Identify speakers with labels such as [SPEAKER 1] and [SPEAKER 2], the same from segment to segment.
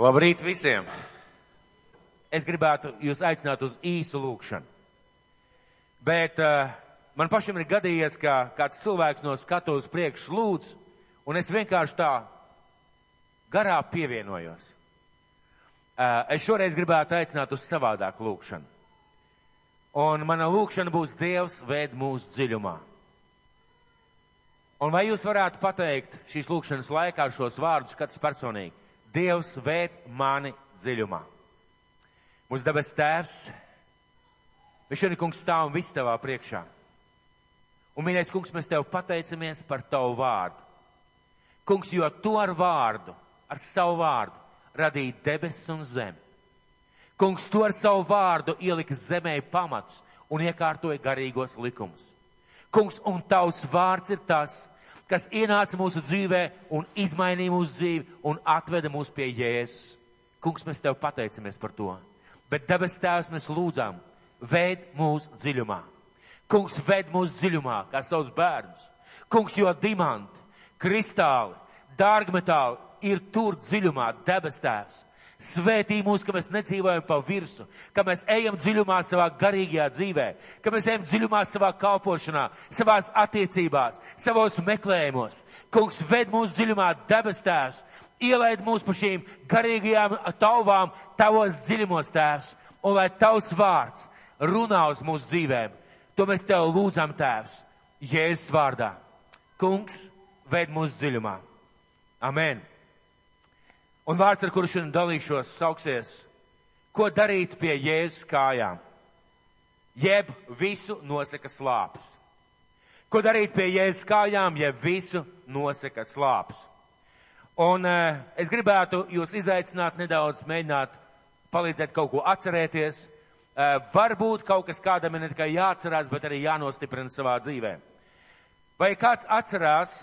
[SPEAKER 1] Labrīt visiem! Es gribētu jūs aicināt uz īsu lūkšanu. Bet uh, man pašam ir gadījies, ka kāds cilvēks no skatuves priekš lūdz, un es vienkārši tā garā pievienojos. Uh, es šoreiz gribētu aicināt uz savādāku lūkšanu. Un mana lūkšana būs Dievs vēd mūsu dziļumā. Un vai jūs varētu pateikt šīs lūkšanas laikā šos vārdus kāds personīgi? Dievs vēd mani dziļumā. Mūsu debes tēvs, viņš šodien, kungs, stāv un viss tavā priekšā. Un, mīļais kungs, mēs tev pateicamies par tavu vārdu. Kungs, jo tu ar vārdu, ar savu vārdu, radīji debesis un zemi. Kungs, tu ar savu vārdu ielika zemē pamatus un iekārtoja garīgos likumus. Kungs, un tavs vārds ir tas, kas ienāca mūsu dzīvē un izmainīja mūsu dzīvi un atveda mūs pie Jēzus. Kungs, mēs tev pateicamies par to. Bet debes tēvs mēs lūdzām, veid mūsu dziļumā. Kungs, veid mūsu dziļumā, kā savus bērnus. Kungs, jo dimanti, kristāli, dārgmetāli ir tur dziļumā, debes tēvs. Svētī mūs, ka mēs nedzīvojam pa virsu, ka mēs ejam dziļumā savā garīgajā dzīvē, ka mēs ejam dziļumā savā kalpošanā, savās attiecībās, savos meklējumos. Kungs ved mūsu dziļumā debes tēvs, ielaid mūs pa šīm garīgajām tauvām tavos dziļumos tēvs, un lai tavs vārds runā uz mūsu dzīvēm. To mēs tev lūdzam tēvs, Jēzus vārdā. Kungs ved mūsu dziļumā. Amen. Un vārds, ar kuru šodien dalīšos, sauksies, ko darīt pie Jēzus kājām, jeb visu nosaka slāpes. Ko darīt pie Jēzus kājām, jeb visu nosaka slāpes. Un uh, es gribētu jūs izaicināt nedaudz, mēģināt palīdzēt kaut ko atcerēties. Uh, varbūt kaut kas kādam ir ne tikai jāatcerās, bet arī jānostiprina savā dzīvē. Vai kāds atcerās,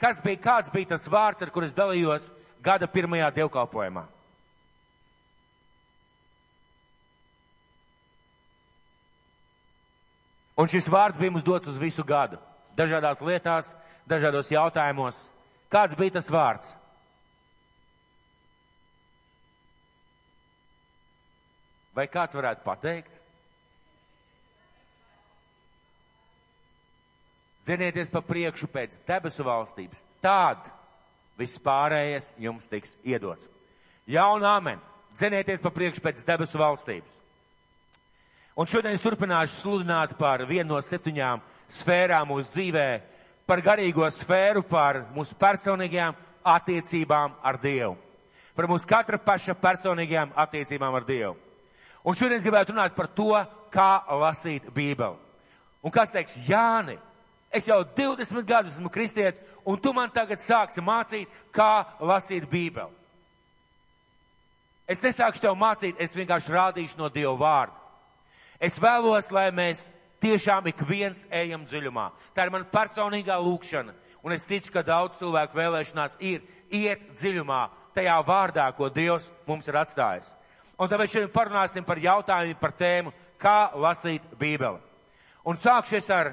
[SPEAKER 1] kas bija, kāds bija tas vārds, ar kur es dalījos gada pirmajā dievkalpojumā. Un šis vārds bija mums dots uz visu gadu. Dažādās lietās, dažādos jautājumos. Kāds bija tas vārds? Vai kāds varētu pateikt? Dzinieties pa priekšu pēc debesu valstības. Tāda viss pārējais jums tiks iedots. Jā un āmen. Dzenieties pa priekšu pēc debesu valstības. Un šodien es turpināšu sludināt par vienu no septiņām sfērām mūsu dzīvē, par garīgo sfēru, par mūsu personīgajām attiecībām ar Dievu. Par mūsu katra paša personīgajām attiecībām ar Dievu. Un šodien es gribētu runāt par to, kā lasīt Bībeli. Un kāds teiks, Jāni, Es jau 20 gadus esmu kristietis, un tu man tagad sāksi mācīt, kā lasīt Bībeli. Es nesākšu tev mācīt, es vienkārši rādīšu no Dieva vārda. Es vēlos, lai mēs tiešām ik viens ejam dziļumā. Tā ir mana personīgā lūkšana, un es ticu, ka daudz cilvēku vēlēšanās ir iet dziļumā tajā vārdā, ko Dievs mums ir atstājis. Un tāpēc šodien parunāsim par jautājumu, par tēmu, kā lasīt Bībeli. Un sākšies ar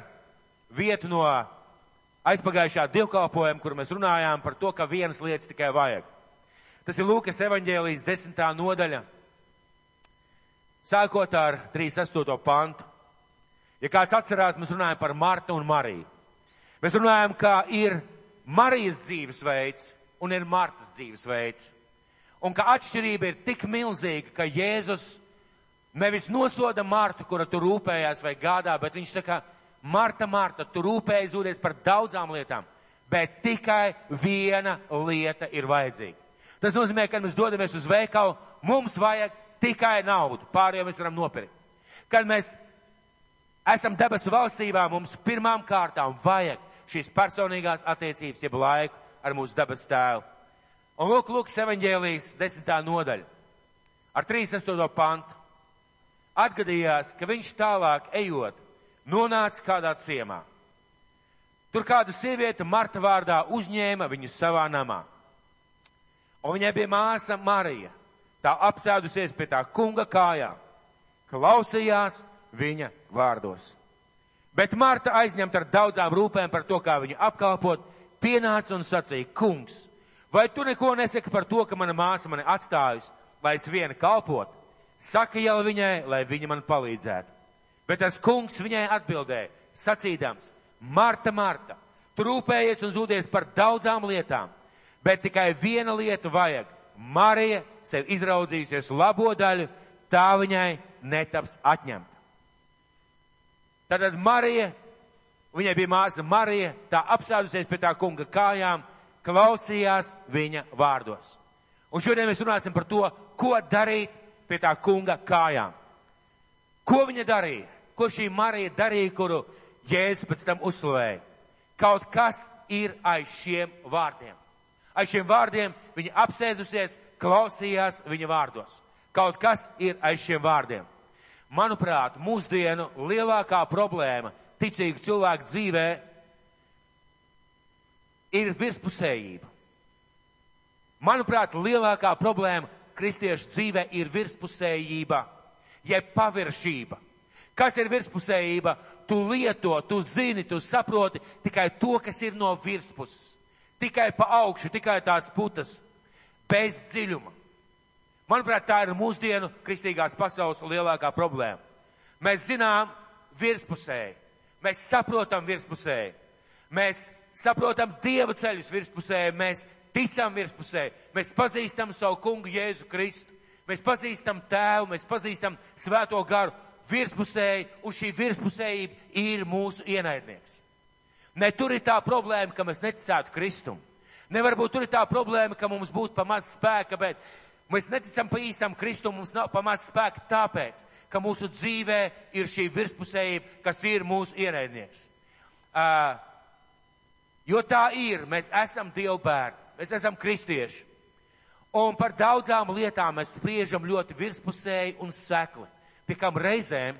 [SPEAKER 1] vietu no aizpagājušā divkalpojuma, kur mēs runājām par to, ka vienas lietas tikai vajag. Tas ir Lūkas evaņģēlijas desmitā nodaļa, sākot ar 38. pantu. Ja kāds atcerās, mēs runājam par Martu un Mariju. Mēs runājam, kā ir Marijas dzīvesveids un ir Martas dzīvesveids. Un ka atšķirība ir tik milzīga, ka Jēzus nevis nosoda Martu, kura tur rūpējās vai gādā, bet viņš saka, Marta, Marta, tu rūpēji zūdies par daudzām lietām, bet tikai viena lieta ir vajadzīga. Tas nozīmē, ka mēs dodamies uz veikalu, mums vajag tikai naudu, pārējo mēs varam nopirkt. Kad mēs esam debesu valstībā, mums pirmām kārtām vajag šīs personīgās attiecības, jeb laiku ar mūsu debesu tēvu. Un lūk, lūk, evaņģēlijas desmitā nodaļa ar 38. pantu. Atgadījās, ka viņš tālāk ejot, nonāca kādā ciemā. Tur kāda sieviete Marta vārdā uzņēma viņu savā namā. Un viņai bija māsa Marija. Tā apsēdusies pie tā kunga kājām, klausījās viņa vārdos. Bet Marta aizņemta ar daudzām rūpēm par to, kā viņu apkalpot, pienāca un sacīja, kungs, Vai tu neko nesaki par to, ka mana māsa mani atstājusi, lai es viena kalpotu? Saka jau viņai, lai viņa man palīdzētu. Bet tas kungs viņai atbildēja, sacīdams, Marta, Marta, tu rūpējies un zūdies par daudzām lietām, bet tikai viena lieta vajag. Marija sev izraudzījusies labo daļu, tā viņai netaps atņemta. Tātad Marija, viņai bija māsa Marija, tā apsēdusies pie tā kunga kājām, klausījās viņa vārdos. Un šodien mēs runāsim par to, ko darīt pie tā kunga kājām. Ko viņa darīja? Ko šī Marija darīja, kuru Jēzus pēc tam uzslavēja? Kaut kas ir aiz šiem vārdiem. Aiz šiem vārdiem viņa apsēdusies, klausījās viņa vārdos. Kaut kas ir aiz šiem vārdiem. Manuprāt, mūsdienu lielākā problēma ticīgu cilvēku dzīvē ir virspusējība. Manuprāt, lielākā problēma kristiešu dzīvē ir virspusējība, jeb paviršība. Kas ir virspusējība? Tu lieto, tu zini, tu saproti tikai to, kas ir no virspuses. Tikai pa augšu, tikai tās putas, bez dziļuma. Manuprāt, tā ir mūsdienu kristīgās pasaules lielākā problēma. Mēs zinām virspusēji, mēs saprotam virspusēji, mēs saprotam Dieva ceļus virspusēji, mēs ticam virspusēji, mēs pazīstam savu kungu Jēzu Kristu, mēs pazīstam tēvu, mēs pazīstam svēto garu virspusēji, un šī virspusējība ir mūsu ienaidnieks. Ne tur ir tā problēma, ka mēs neticētu Kristum. Nevarbūt tur ir tā problēma, ka mums būtu pamaz spēka, bet Mēs neticam pa īstam Kristum, mums nav pamaz spēka tāpēc, ka mūsu dzīvē ir šī virspusējība, kas ir mūsu ienaidnieks. Uh, jo tā ir, mēs esam Dievu bērni, mēs esam kristieši. Un par daudzām lietām mēs spriežam ļoti virspusēji un sekli. Pie kam reizēm,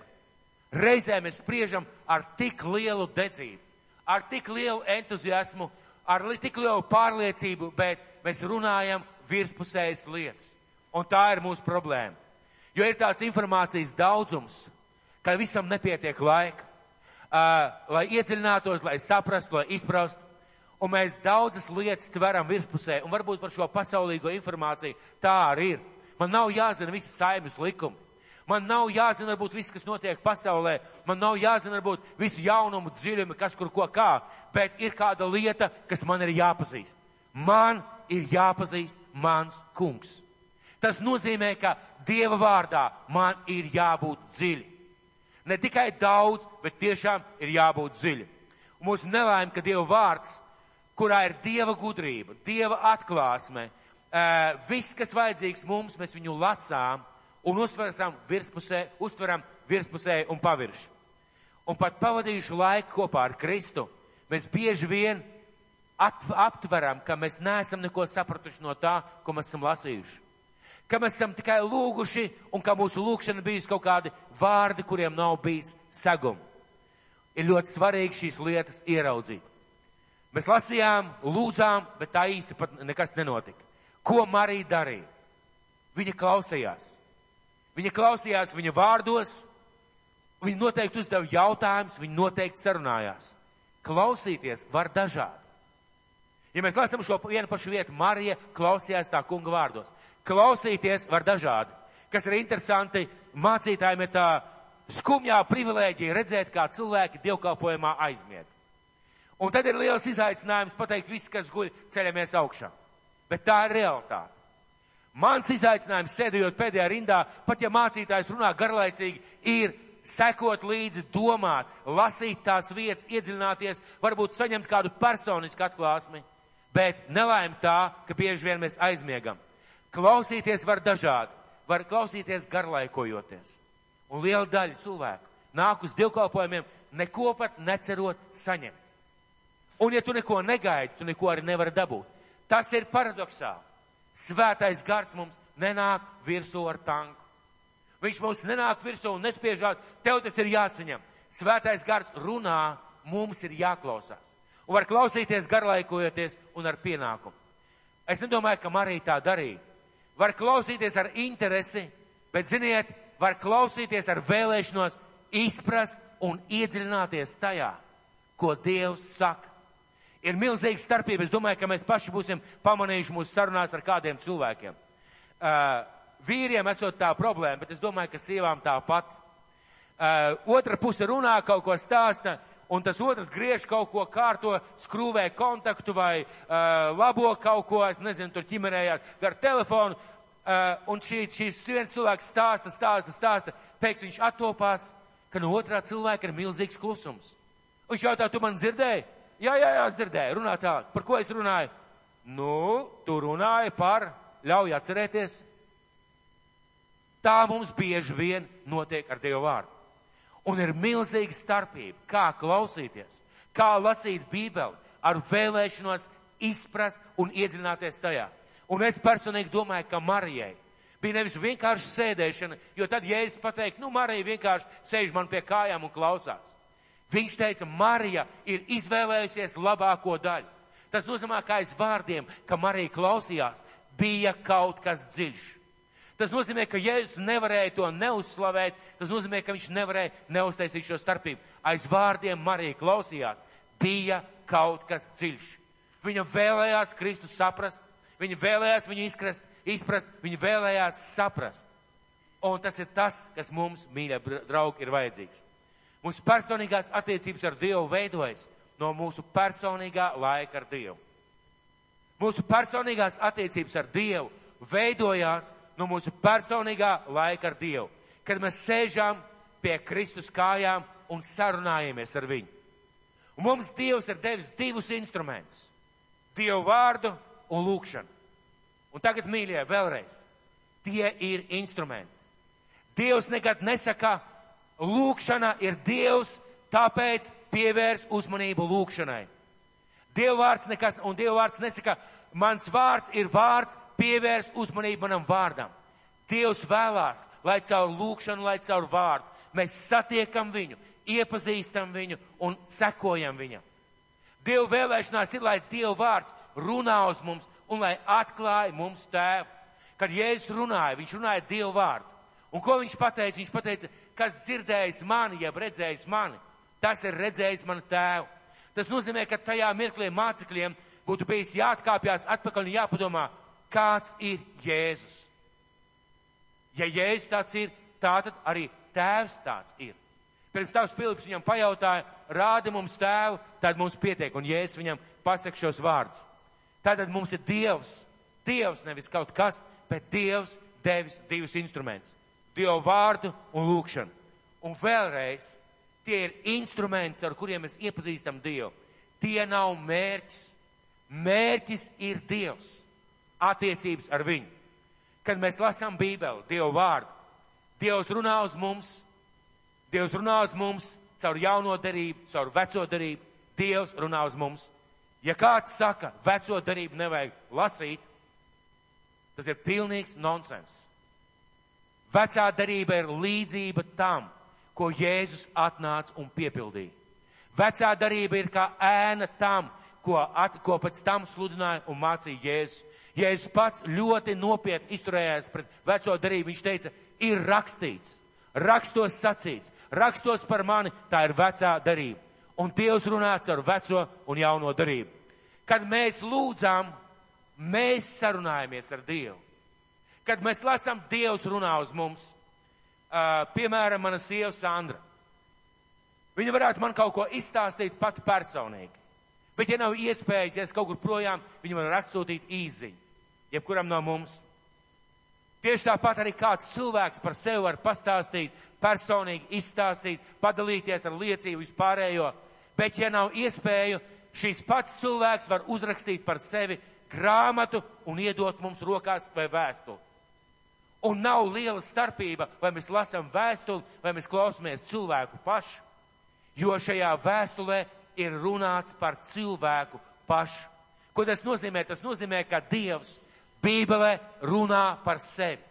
[SPEAKER 1] reizēm mēs spriežam ar tik lielu dedzību, ar tik lielu entuziasmu, ar tik lielu pārliecību, bet mēs runājam virspusējas lietas. Un tā ir mūsu problēma. Jo ir tāds informācijas daudzums, ka visam nepietiek laika, uh, lai iedziļinātos, lai saprastu, lai izprastu. Un mēs daudzas lietas tveram virspusē, un varbūt par šo pasaulīgo informāciju tā arī ir. Man nav jāzina visi saimnes likumi. Man nav jāzina, varbūt, viss, kas notiek pasaulē. Man nav jāzina, varbūt, visu jaunumu dziļumi, kas kur ko kā. Bet ir kāda lieta, kas man ir jāpazīst. Man ir jāpazīst mans kungs. Tas nozīmē, ka Dieva vārdā man ir jābūt dziļi. Ne tikai daudz, bet tiešām ir jābūt dziļi. Un mūsu nelaime, ka Dieva vārds, kurā ir Dieva gudrība, Dieva atklāsme, viss, kas vajadzīgs mums, mēs viņu lasām un uztveram virspusē, uztveram virspusē un pavirši. Un pat pavadījuši laiku kopā ar Kristu, mēs bieži vien aptveram, ka mēs neesam neko sapratuši no tā, ko mēs esam lasījuši. Ka mēs esam tikai lūguši un ka mūsu lūgšana bijusi kaut kādi vārdi, kuriem nav bijis segumi. Ir ļoti svarīgi šīs lietas ieraudzīt. Mēs lasījām, lūdzām, bet tā īsti pat nekas nenotika. Ko Marija darīja? Viņa klausījās. Viņa klausījās viņa vārdos, viņa noteikti uzdeva jautājumus, viņa noteikti sarunājās. Klausīties var dažādi. Ja mēs lasām šo vienu pašu vietu, Marija klausījās tā kunga vārdos. Klausīties var dažādi. Kas ir interesanti, mācītājiem ir tā skumjā privilēģija redzēt, kā cilvēki dievkalpojumā aizmieg. Un tad ir liels izaicinājums pateikt viss, kas guļ, ceļamies augšā. Bet tā ir realitāte. Mans izaicinājums sēdējot pēdējā rindā, pat ja mācītājs runā garlaicīgi, ir sekot līdzi, domāt, lasīt tās vietas, iedziļināties, varbūt saņemt kādu personisku atklāsmi Bet nelaim tā, ka bieži vien mēs aizmiegam. Klausīties var dažādi. Var klausīties garlaikojoties. Un liela daļa cilvēku nāk uz divkalpojumiem, neko pat necerot saņemt. Un ja tu neko negaidi, tu neko arī nevari dabūt. Tas ir paradoxāli. Svētais gars mums nenāk virsū ar tanku. Viņš mums nenāk virsū un nespiežās, tev tas ir jāsaņem. Svētais gars runā, mums ir jāklausās un var klausīties garlaikojoties un ar pienākumu. Es nedomāju, ka Marija tā darīja. Var klausīties ar interesi, bet, ziniet, var klausīties ar vēlēšanos izprast un iedziļināties tajā, ko Dievs saka. Ir milzīga starpība. Es domāju, ka mēs paši būsim pamanījuši mūsu sarunās ar kādiem cilvēkiem. Uh, vīriem esot tā problēma, bet es domāju, ka sievām tāpat. Uh, otra puse runā, kaut ko stāsta, un tas otrs griež kaut ko kārto, skrūvē kontaktu vai uh, labo kaut ko, es nezinu, tur ķimerējāt gar telefonu. Uh, un šī, šīs viens cilvēks stāsta, stāsta, stāsta, pēkšņi viņš attopās, ka no otrā cilvēka ir milzīgs klusums. Viņš jautā, tu man dzirdēji? Jā, jā, jā, dzirdēju, runā tā. Par ko es runāju? Nu, tu runāji par, ļauj atcerēties. Tā mums bieži vien notiek ar Dievu vārdu. Un ir milzīga starpība, kā klausīties, kā lasīt Bībeli, ar vēlēšanos izprast un iedziļināties tajā. Un es personīgi domāju, ka Marijai bija nevis vienkārši sēdēšana, jo tad, ja es pateiktu, nu, Marija vienkārši sēž man pie kājām un klausās. Viņš teica, Marija ir izvēlējusies labāko daļu. Tas nozīmē, ka aiz vārdiem, ka Marija klausījās, bija kaut kas dziļš. Tas nozīmē, ka Jēzus nevarēja to neuzslavēt, tas nozīmē, ka viņš nevarēja neuztaisīt šo starpību. Aiz vārdiem Marija klausījās, bija kaut kas dziļš. Viņa vēlējās Kristu saprast, viņa vēlējās viņu izkrast, izprast, viņa vēlējās saprast. Un tas ir tas, kas mums, mīļie draugi, ir vajadzīgs. Mūsu personīgās attiecības ar Dievu veidojas no mūsu personīgā laika ar Dievu. Mūsu personīgās attiecības ar Dievu veidojās no mūsu personīgā laika ar Dievu, kad mēs sēžam pie Kristus kājām un sarunājamies ar viņu. Un mums Dievs ir devis divus instrumentus - Dievu vārdu un lūkšanu. Un tagad, mīļie, vēlreiz, tie ir instrumenti. Dievs nekad nesaka, lūkšana ir Dievs, tāpēc pievērs uzmanību lūkšanai. Dievvvārds nekas, un Dievvvārds nesaka, mans vārds ir vārds, pievērs uzmanību manam vārdam. Dievs vēlās, lai caur lūkšanu, lai caur vārdu mēs satiekam viņu, iepazīstam viņu un sekojam viņam. Dievu vēlēšanās ir, lai Dieva vārds runā uz mums un lai atklāja mums tēvu. Kad Jēzus runāja, viņš runāja Dievu vārdu. Un ko viņš pateica? Viņš pateica, kas dzirdējis mani, jeb redzējis mani, tas ir redzējis manu tēvu. Tas nozīmē, ka tajā mirklī mācekļiem būtu bijis jāatkāpjas atpakaļ un jāpadomā, kāds ir Jēzus. Ja Jēzus tāds ir, tātad arī tēvs tāds ir. Pirms tavs Filips viņam pajautāja, rāda mums tēvu, tad mums pietiek, un Jēzus viņam pasaka šos vārdus. Tātad mums ir Dievs, Dievs nevis kaut kas, bet Dievs devis divus instrumentus. Dievu vārdu un lūkšanu. Un vēlreiz, tie ir instrumenti, ar kuriem mēs iepazīstam Dievu. Tie nav mērķis. Mērķis ir Dievs attiecības ar viņu. Kad mēs lasām Bībeli, Dievu vārdu, Dievs runā uz mums, Dievs runā uz mums caur jauno darību, caur veco darību, Dievs runā uz mums. Ja kāds saka, veco darību nevajag lasīt, tas ir pilnīgs nonsens. Vecā darība ir līdzība tam, ko Jēzus atnāca un piepildīja. Vecā darība ir kā ēna tam, ko, at, ko pēc tam sludināja un mācīja Jēzus. Jēzus pats ļoti nopietni izturējās pret veco darību. Viņš teica, ir rakstīts, rakstos sacīts, rakstos par mani, tā ir vecā darība. Un Dievs runāts ar veco un jauno darību. Kad mēs lūdzām, mēs sarunājamies ar Dievu. Kad mēs lasām, Dievs runā uz mums. Uh, piemēram, mana sieva Sandra. Viņa varētu man kaut ko izstāstīt pat personīgi. Bet, ja nav iespējas, ja es kaut kur projām, viņa man rakstsūtīt īziņu jebkuram no mums. Tieši tāpat arī kāds cilvēks par sevi var pastāstīt, personīgi izstāstīt, padalīties ar liecību vispārējo, bet ja nav iespēju, šīs pats cilvēks var uzrakstīt par sevi grāmatu un iedot mums rokās vai vēstuli. Un nav liela starpība, vai mēs lasām vēstuli, vai mēs klausamies cilvēku pašu, jo šajā vēstulē ir runāts par cilvēku pašu. Ko tas nozīmē? Tas nozīmē, ka Dievs Bībelē runā par sevi.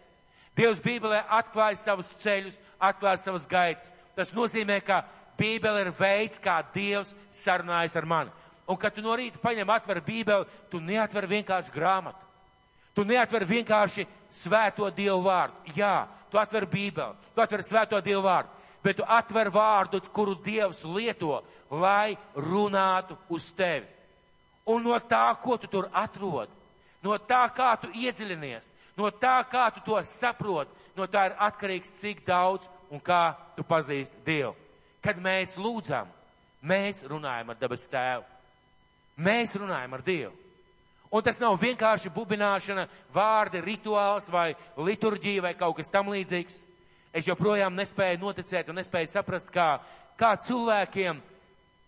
[SPEAKER 1] Dievs Bībelē atklāja savus ceļus, atklāja savas gaitas. Tas nozīmē, ka Bībele ir veids, kā Dievs sarunājas ar mani. Un, kad tu no rīta paņem atver Bībeli, tu neatver vienkārši grāmatu. Tu neatver vienkārši svēto Dievu vārdu. Jā, tu atver Bībeli, tu atver svēto Dievu vārdu, bet tu atver vārdu, kuru Dievs lieto, lai runātu uz tevi. Un no tā, ko tu tur atrod, no tā, kā tu iedziļinies, no tā, kā tu to saproti, no tā ir atkarīgs, cik daudz un kā tu pazīsti Dievu. Kad mēs lūdzam, mēs runājam ar dabas tēvu. Mēs runājam ar Dievu. Un tas nav vienkārši bubināšana, vārdi, rituāls vai liturģija vai kaut kas tam līdzīgs. Es joprojām nespēju noticēt un nespēju saprast, kā, kā cilvēkiem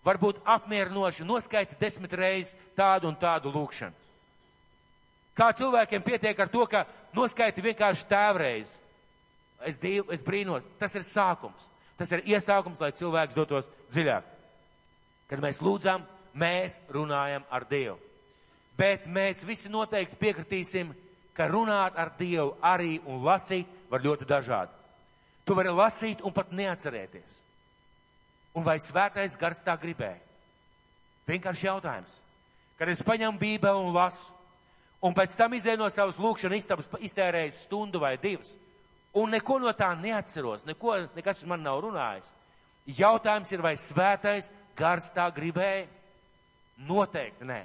[SPEAKER 1] var būt apmierinoši noskaiti desmit reizes tādu un tādu lūkšanu. Kā cilvēkiem pietiek ar to, ka noskaiti vienkārši tēvreiz. Es, diev, es brīnos, tas ir sākums. Tas ir iesākums, lai cilvēks dotos dziļāk. Kad mēs lūdzam, mēs runājam ar Dievu. Bet mēs visi noteikti piekritīsim, ka runāt ar Dievu arī un lasīt var ļoti dažādi. Tu vari lasīt un pat neatcerēties. Un vai svētais gars tā gribēja? Vienkārši jautājums. Kad es paņemu bībeli un lasu, un pēc tam izēju no savas lūkšanas istabas, iztērēju stundu vai divas, un neko no tā neatceros, neko, nekas man nav runājis. Jautājums ir, vai svētais gars tā gribēja? Noteikti nē.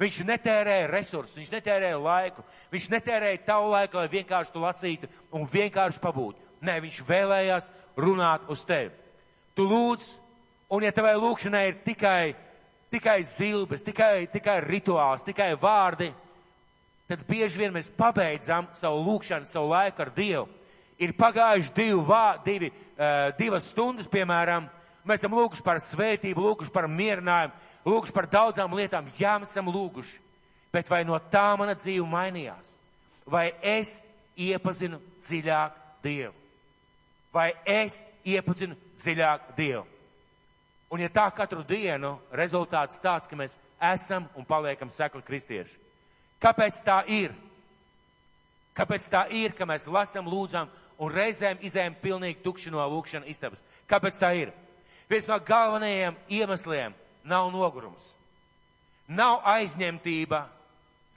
[SPEAKER 1] Viņš netērēja resursus, viņš netērēja laiku, viņš netērēja tavu laiku, lai vienkārši tu lasītu un vienkārši pabūtu. Nē, viņš vēlējās runāt uz tevi. Tu lūdz, un ja tavai lūkšanai ir tikai, tikai zilbes, tikai, tikai rituāls, tikai vārdi, tad bieži vien mēs pabeidzam savu lūkšanu, savu laiku ar Dievu. Ir pagājuši divi, vā, divi, uh, divas stundas, piemēram, mēs esam lūguši par svētību, lūguši par mierinājumu, lūguši par daudzām lietām, jā, mēs esam lūguši. Bet vai no tā mana dzīve mainījās? Vai es iepazinu dziļāk Dievu? Vai es iepazinu dziļāk Dievu. Un ja tā katru dienu rezultāts tāds, ka mēs esam un paliekam sekli kristieši. Kāpēc tā ir? Kāpēc tā ir, ka mēs lasam, lūdzam un reizēm izējam pilnīgi tukši no lūkšana istabas? Kāpēc tā ir? Viens no galvenajiem iemesliem nav nogurums. Nav aizņemtība.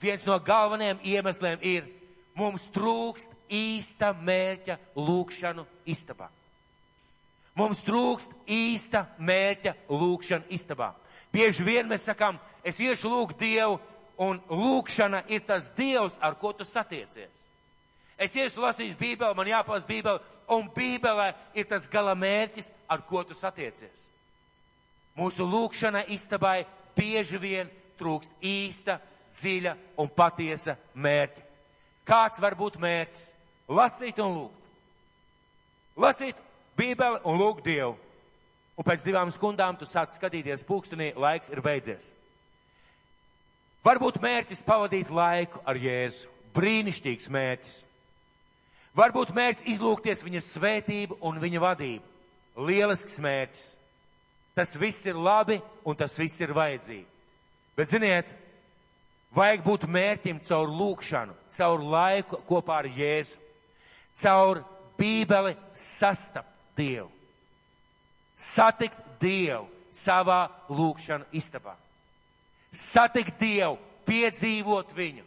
[SPEAKER 1] Viens no galvenajiem iemesliem ir mums trūkst īsta mērķa lūkšanu istabā. Mums trūkst īsta mērķa lūkšana istabā. Bieži vien mēs sakām, es iešu lūgt Dievu, un lūkšana ir tas Dievs, ar ko tu satiecies. Es iešu lasīt Bībeli, man jāpalasa Bībeli, un Bībelē ir tas gala mērķis, ar ko tu satiecies. Mūsu lūkšana istabai bieži vien trūkst īsta, dziļa un patiesa mērķa. Kāds var būt mērķis? Lasīt un lūgt. Lasīt Bībeli un lūg Dievu. Un pēc divām stundām tu sāc skatīties pulkstenī, laiks ir beidzies. Varbūt mērķis pavadīt laiku ar Jēzu. Brīnišķīgs mērķis. Varbūt mērķis izlūgties viņa svētību un viņa vadību. Lielisks mērķis. Tas viss ir labi un tas viss ir vajadzīgi. Bet ziniet, vajag būt mērķim caur lūkšanu, caur laiku kopā ar Jēzu, caur Bībeli sastapt Dievu. Satikt Dievu savā lūkšana istabā. Satikt Dievu, piedzīvot viņu,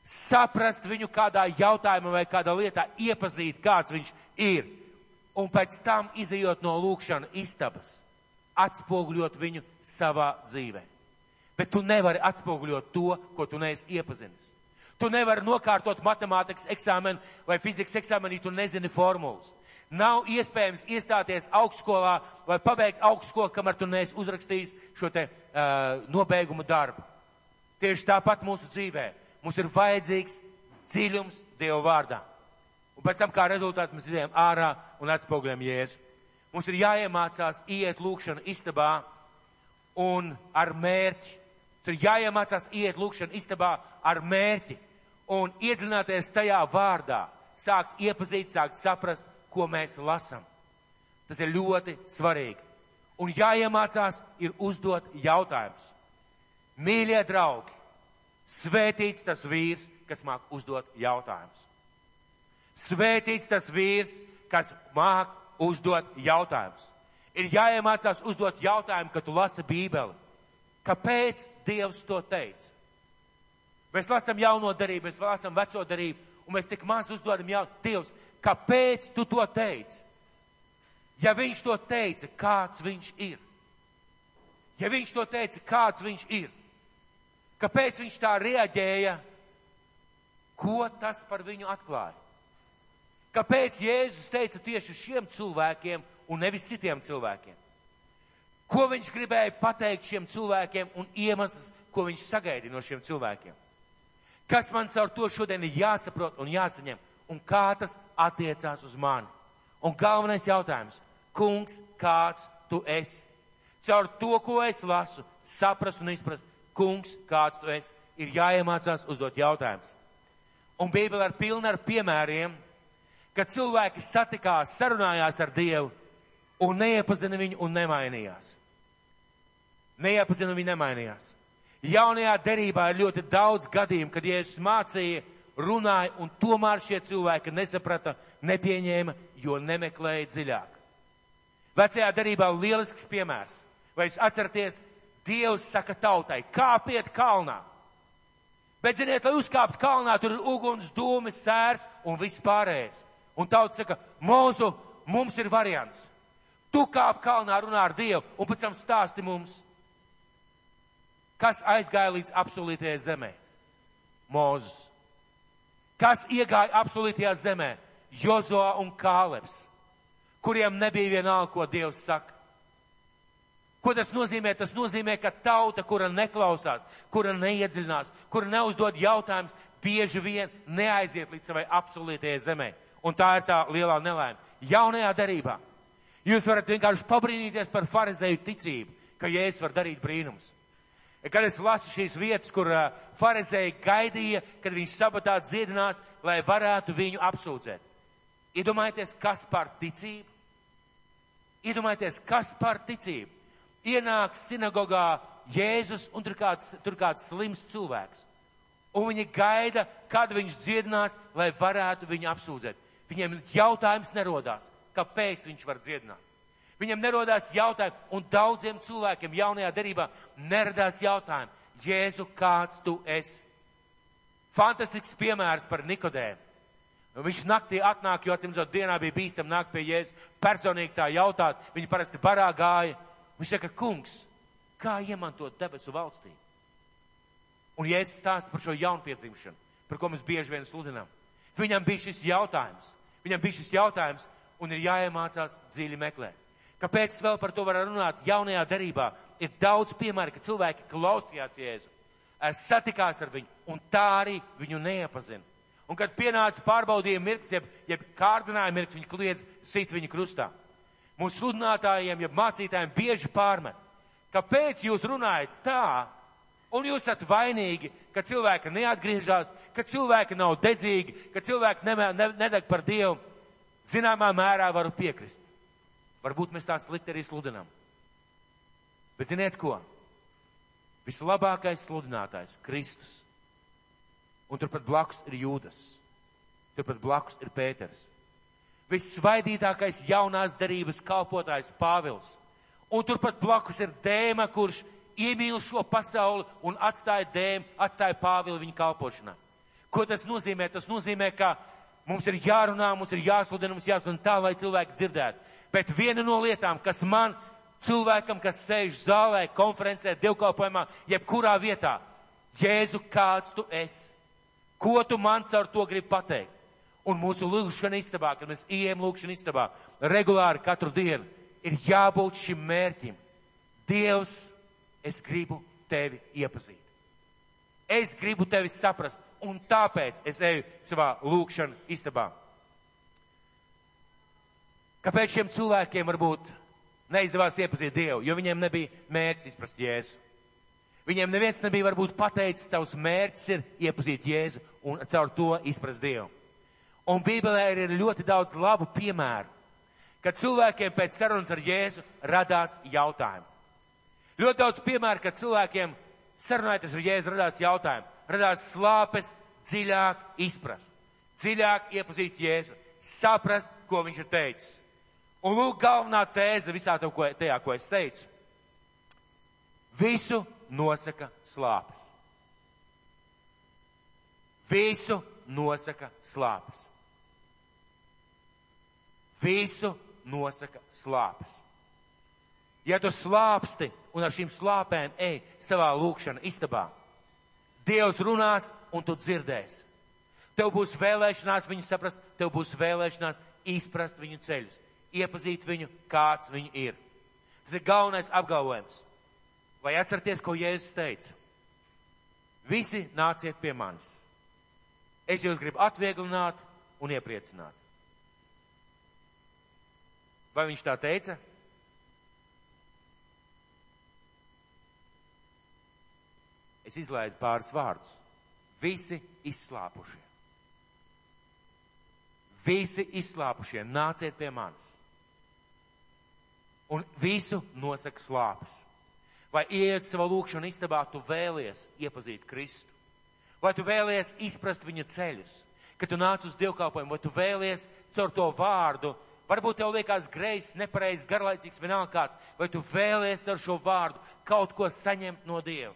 [SPEAKER 1] saprast viņu kādā jautājumā vai kādā lietā, iepazīt, kāds viņš ir, un pēc tam izējot no lūkšana istabas, atspoguļot viņu savā dzīvē. Bet tu nevari atspoguļot to, ko tu neesi iepazinis. Tu nevari nokārtot matemātikas eksāmenu vai fizikas eksāmenu, ja tu nezini formulas. Nav iespējams iestāties augstskolā vai pabeigt augstskolu, kamēr tu neesi uzrakstījis šo te uh, nobeigumu darbu. Tieši tāpat mūsu dzīvē. Mums ir vajadzīgs dziļums Dieva vārdā. Un pēc tam, kā rezultāts, mēs izējām ārā un atspoguļam Jēzu. Mums ir jāiemācās iet lūkšana istabā un ar mērķi. Mums ir jāiemācās iet lūkšana istabā ar mērķi un iedzināties tajā vārdā, sākt iepazīt, sākt saprast, ko mēs lasam. Tas ir ļoti svarīgi. Un jāiemācās ir uzdot jautājumus. Mīļie draugi, svētīts tas vīrs, kas māk uzdot jautājumus. Svētīts tas vīrs, kas māk uzdot jautājumus. Ir jāiemācās uzdot jautājumu, kad tu lasi Bībeli. Kāpēc Dievs to teica? Mēs lasām jauno darību, mēs lasām veco darību, un mēs tik maz uzdodam jautājumu. Dievs, Kāpēc tu to teici? Ja viņš to teica, kāds viņš ir? Ja viņš to teica, kāds viņš ir? Kāpēc viņš tā reaģēja? Ko tas par viņu atklāja? Kāpēc Jēzus teica tieši šiem cilvēkiem un nevis citiem cilvēkiem? Ko viņš gribēja pateikt šiem cilvēkiem un iemesls, ko viņš sagaidīja no šiem cilvēkiem? Kas man caur to šodien ir jāsaprot un jāsaņem, un kā tas attiecās uz mani? Un galvenais jautājums, kungs, kāds tu esi? Caur to, ko es lasu, saprast un izprast, kungs, kāds tu esi, ir jāiemācās uzdot jautājumus. Un Bībele ir pilna ar piemēriem, kad cilvēki satikās, sarunājās ar Dievu un neiepazina viņu un nemainījās. Neiepazina viņu, nemainījās. Jaunajā derībā ir ļoti daudz gadījumu, kad Jēzus mācīja, runāja, un tomēr šie cilvēki nesaprata, nepieņēma, jo nemeklēja dziļāk. Vecajā derībā lielisks piemērs. Vai jūs atceraties, Dievs saka tautai, kāpiet kalnā. Bet, ziniet, lai uzkāptu kalnā, tur ir uguns, dūmi, sērs un viss pārējais. Un tauta saka, mūsu, mums ir variants. Tu kāp kalnā, runā ar Dievu un pēc tam stāsti mums. Kas aizgāja līdz apsolītajai zemē? Mūzus. Kas iegāja apsolītajā zemē? Jozo un Kāleps, kuriem nebija vienalga, ko Dievs saka. Ko tas nozīmē? Tas nozīmē, ka tauta, kura neklausās, kura neiedziļinās, kura neuzdod jautājumus, bieži vien neaiziet līdz savai absolūtajai zemē. Un tā ir tā lielā nelaime. Jaunajā darībā jūs varat vienkārši pabrīnīties par farizēju ticību, ka Jēzus var darīt brīnumus. Kad es lasu šīs vietas, kur uh, farizēji gaidīja, kad viņš sabatā dziedinās, lai varētu viņu apsūdzēt. Iedomājieties, kas par ticību? Iedomājieties, kas par ticību? ienāk sinagogā Jēzus un tur kāds, tur kāds slims cilvēks. Un viņi gaida, kad viņš dziedinās, lai varētu viņu apsūdzēt. Viņiem jautājums nerodās, kāpēc viņš var dziedināt. Viņam nerodās jautājumi, un daudziem cilvēkiem jaunajā derībā neradās jautājumi, Jēzu, kāds tu esi? Fantastisks piemērs par Nikodēmu. Viņš naktī atnāk, jo acīm redzot, dienā bija bīstam nākt pie Jēzus, personīgi tā jautāt, viņi parasti barā gāja. Viņš saka, kungs, kā iemantot debesu valstī? Un ja es stāstu par šo jaunpiedzimšanu, par ko mēs bieži vien sludinām, viņam bija šis jautājums. Viņam bija šis jautājums un ir jāiemācās dziļi meklēt. Kāpēc vēl par to var runāt? Jaunajā darībā ir daudz piemēru, ka cilvēki klausījās Jēzu, satikās ar viņu un tā arī viņu neapazina. Un kad pienāca pārbaudījuma mirklis, jeb, jeb kārdinājuma mirklis, viņi kliedz sit viņu krustā mūsu sludinātājiem, ja mācītājiem bieži pārmet. Kāpēc jūs runājat tā, un jūs esat vainīgi, ka cilvēki neatgriežas, ka cilvēki nav dedzīgi, ka cilvēki ne, ne, nedeg par Dievu? Zināmā mērā varu piekrist. Varbūt mēs tā slikti arī sludinām. Bet ziniet ko? Vislabākais sludinātājs - Kristus. Un turpat blakus ir Jūdas. Turpat blakus ir Pēters vissvaidītākais jaunās darības kalpotājs Pāvils. Un turpat blakus ir dēma, kurš iemīl šo pasauli un atstāja dēmu, atstāja Pāvilu viņa kalpošanā. Ko tas nozīmē? Tas nozīmē, ka mums ir jārunā, mums ir jāsludina, mums jāsludina tā, lai cilvēki dzirdētu. Bet viena no lietām, kas man, cilvēkam, kas sēž zālē, konferencē, dievkalpojumā, jebkurā vietā, Jēzu, kāds tu esi? Ko tu man caur to gribi pateikt? un mūsu lūgšana istabā, kad mēs ejam lūgšana istabā, regulāri katru dienu, ir jābūt šim mērķim. Dievs, es gribu tevi iepazīt. Es gribu tevi saprast, un tāpēc es eju savā lūgšana istabā. Kāpēc šiem cilvēkiem varbūt neizdevās iepazīt Dievu? Jo viņiem nebija mērķis izprast Jēzu. Viņiem neviens nebija varbūt pateicis, tavs mērķis ir iepazīt Jēzu un caur to izprast Dievu. Un Bībelē ir ļoti daudz labu piemēru, kad cilvēkiem pēc sarunas ar Jēzu radās jautājumi. Ļoti daudz piemēru, kad cilvēkiem sarunājoties ar Jēzu radās jautājumi, radās slāpes dziļāk izprast, dziļāk iepazīt Jēzu, saprast, ko viņš ir teicis. Un lūk, galvenā tēze visā to, ko, tajā, ko es teicu. Visu nosaka slāpes. Visu nosaka slāpes. Visu nosaka slāpes. Ja tu slāpsti un ar šīm slāpēm ej savā lūkšana istabā, Dievs runās, un tu dzirdēsi. Tev būs vēlēšanās viņu saprast, tev būs vēlēšanās izprast viņu ceļus, iepazīt viņu, kāds viņu ir. Tas ir galvenais apgalvojums. Vai atcerieties, ko Jēzus teica? Visi nāciet pie manis. Es jūs gribu atvieglināt un iepriecināt. Vai viņš tā teica? Es izlaidu pāris vārdus. Visi izslāpušie. Visi izslāpušie, nāciet pie manis. Un visu nosaka slāpes. Vai iet savā lūkšanā istabā, tu vēlies iepazīt Kristu? Vai tu vēlies izprast viņa ceļus? Kad tu nāc uz dievkalpojumu, vai tu vēlies caur to vārdu, varbūt tev liekas greizs, nepareizs, garlaicīgs, vienalga kāds, vai tu vēlies ar šo vārdu kaut ko saņemt no Dieva?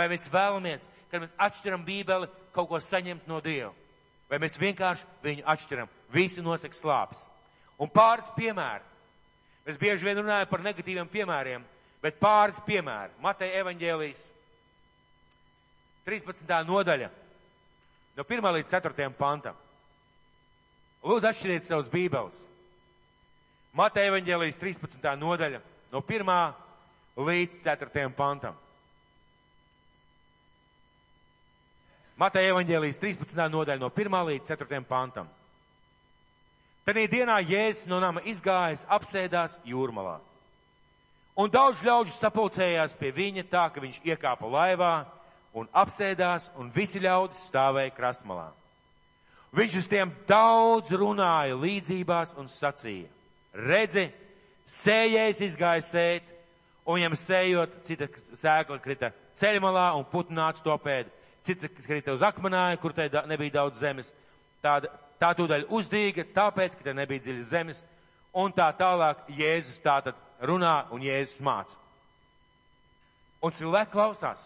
[SPEAKER 1] Vai mēs vēlamies, kad mēs atšķiram Bībeli, kaut ko saņemt no Dieva? Vai mēs vienkārši viņu atšķiram? Visi nosaka slāpes. Un pāris piemēri. Mēs bieži vien runājam par negatīviem piemēriem, bet pāris piemēri. Mateja evaņģēlijas 13. nodaļa no 1 līdz 4. pantam. Lūdzu, atšķiriet savus bībeles. Mateja evaņģēlijas 13. nodaļa no 1 līdz 4. pantam. Mateja evaņģēlijas 13. nodaļa no 1. līdz 4. pantam. Tanī dienā Jēzus no nama izgājis, apsēdās jūrmalā. Un daudz ļaužu sapulcējās pie viņa tā, ka viņš iekāpa laivā un apsēdās, un visi ļaudis stāvēja krasmalā. Viņš uz tiem daudz runāja līdzībās un sacīja, redzi, sējējs izgāja sēt, un viņam sējot, cita sēkla krita ceļmalā un putnāts to pēdu cita krita uz akmenāja, kur tai nebija daudz zemes. Tāda, tā tūdaļ uzdīga, tāpēc, ka te nebija dziļas zemes, un tā tālāk Jēzus tātad runā un Jēzus māca. Un cilvēki klausās.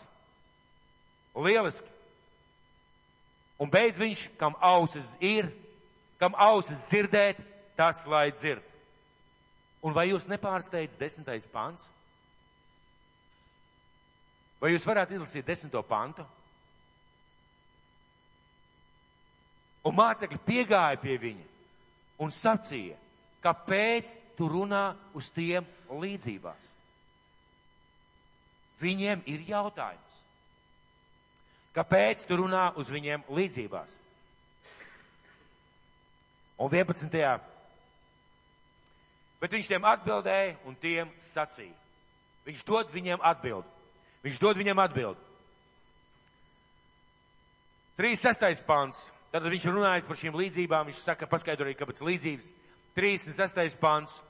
[SPEAKER 1] Lieliski. Un beidz viņš, kam ausis ir, kam ausis dzirdēt, tas lai dzird. Un vai jūs nepārsteidz desmitais pants? Vai jūs varētu izlasīt desmito pantu? Un mācekļi piegāja pie viņa un sacīja, kāpēc tu runā uz tiem līdzībās. Viņiem ir jautājums. Kāpēc tu runā uz viņiem līdzībās? Un 11. Bet viņš tiem atbildēja un tiem sacīja. Viņš dod viņiem atbildi. Viņš dod viņiem atbildi. 36. pants. Tad viņš runājas par šīm līdzībām, viņš saka, paskaidroja, kāpēc līdzības. 36. pants.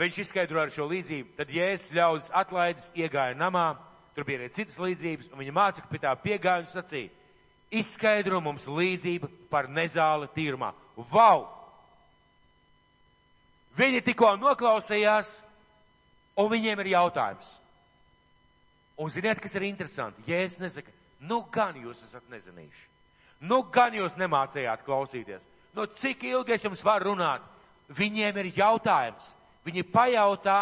[SPEAKER 1] Viņš izskaidro ar šo līdzību. Tad Jēzus ļaudis atlaides iegāja namā, tur bija arī citas līdzības, un viņa mācekļi pie tā piegāja un sacīja, izskaidro mums līdzību par nezāli tīrumā. Vau! Viņi tikko noklausījās, un viņiem ir jautājums. Un ziniet, kas ir interesanti? Jēzus nesaka, nu gan jūs esat nezinījuši. Nu, gan jūs nemācījāt klausīties. Nu, cik ilgi es jums varu runāt? Viņiem ir jautājums. Viņi pajautā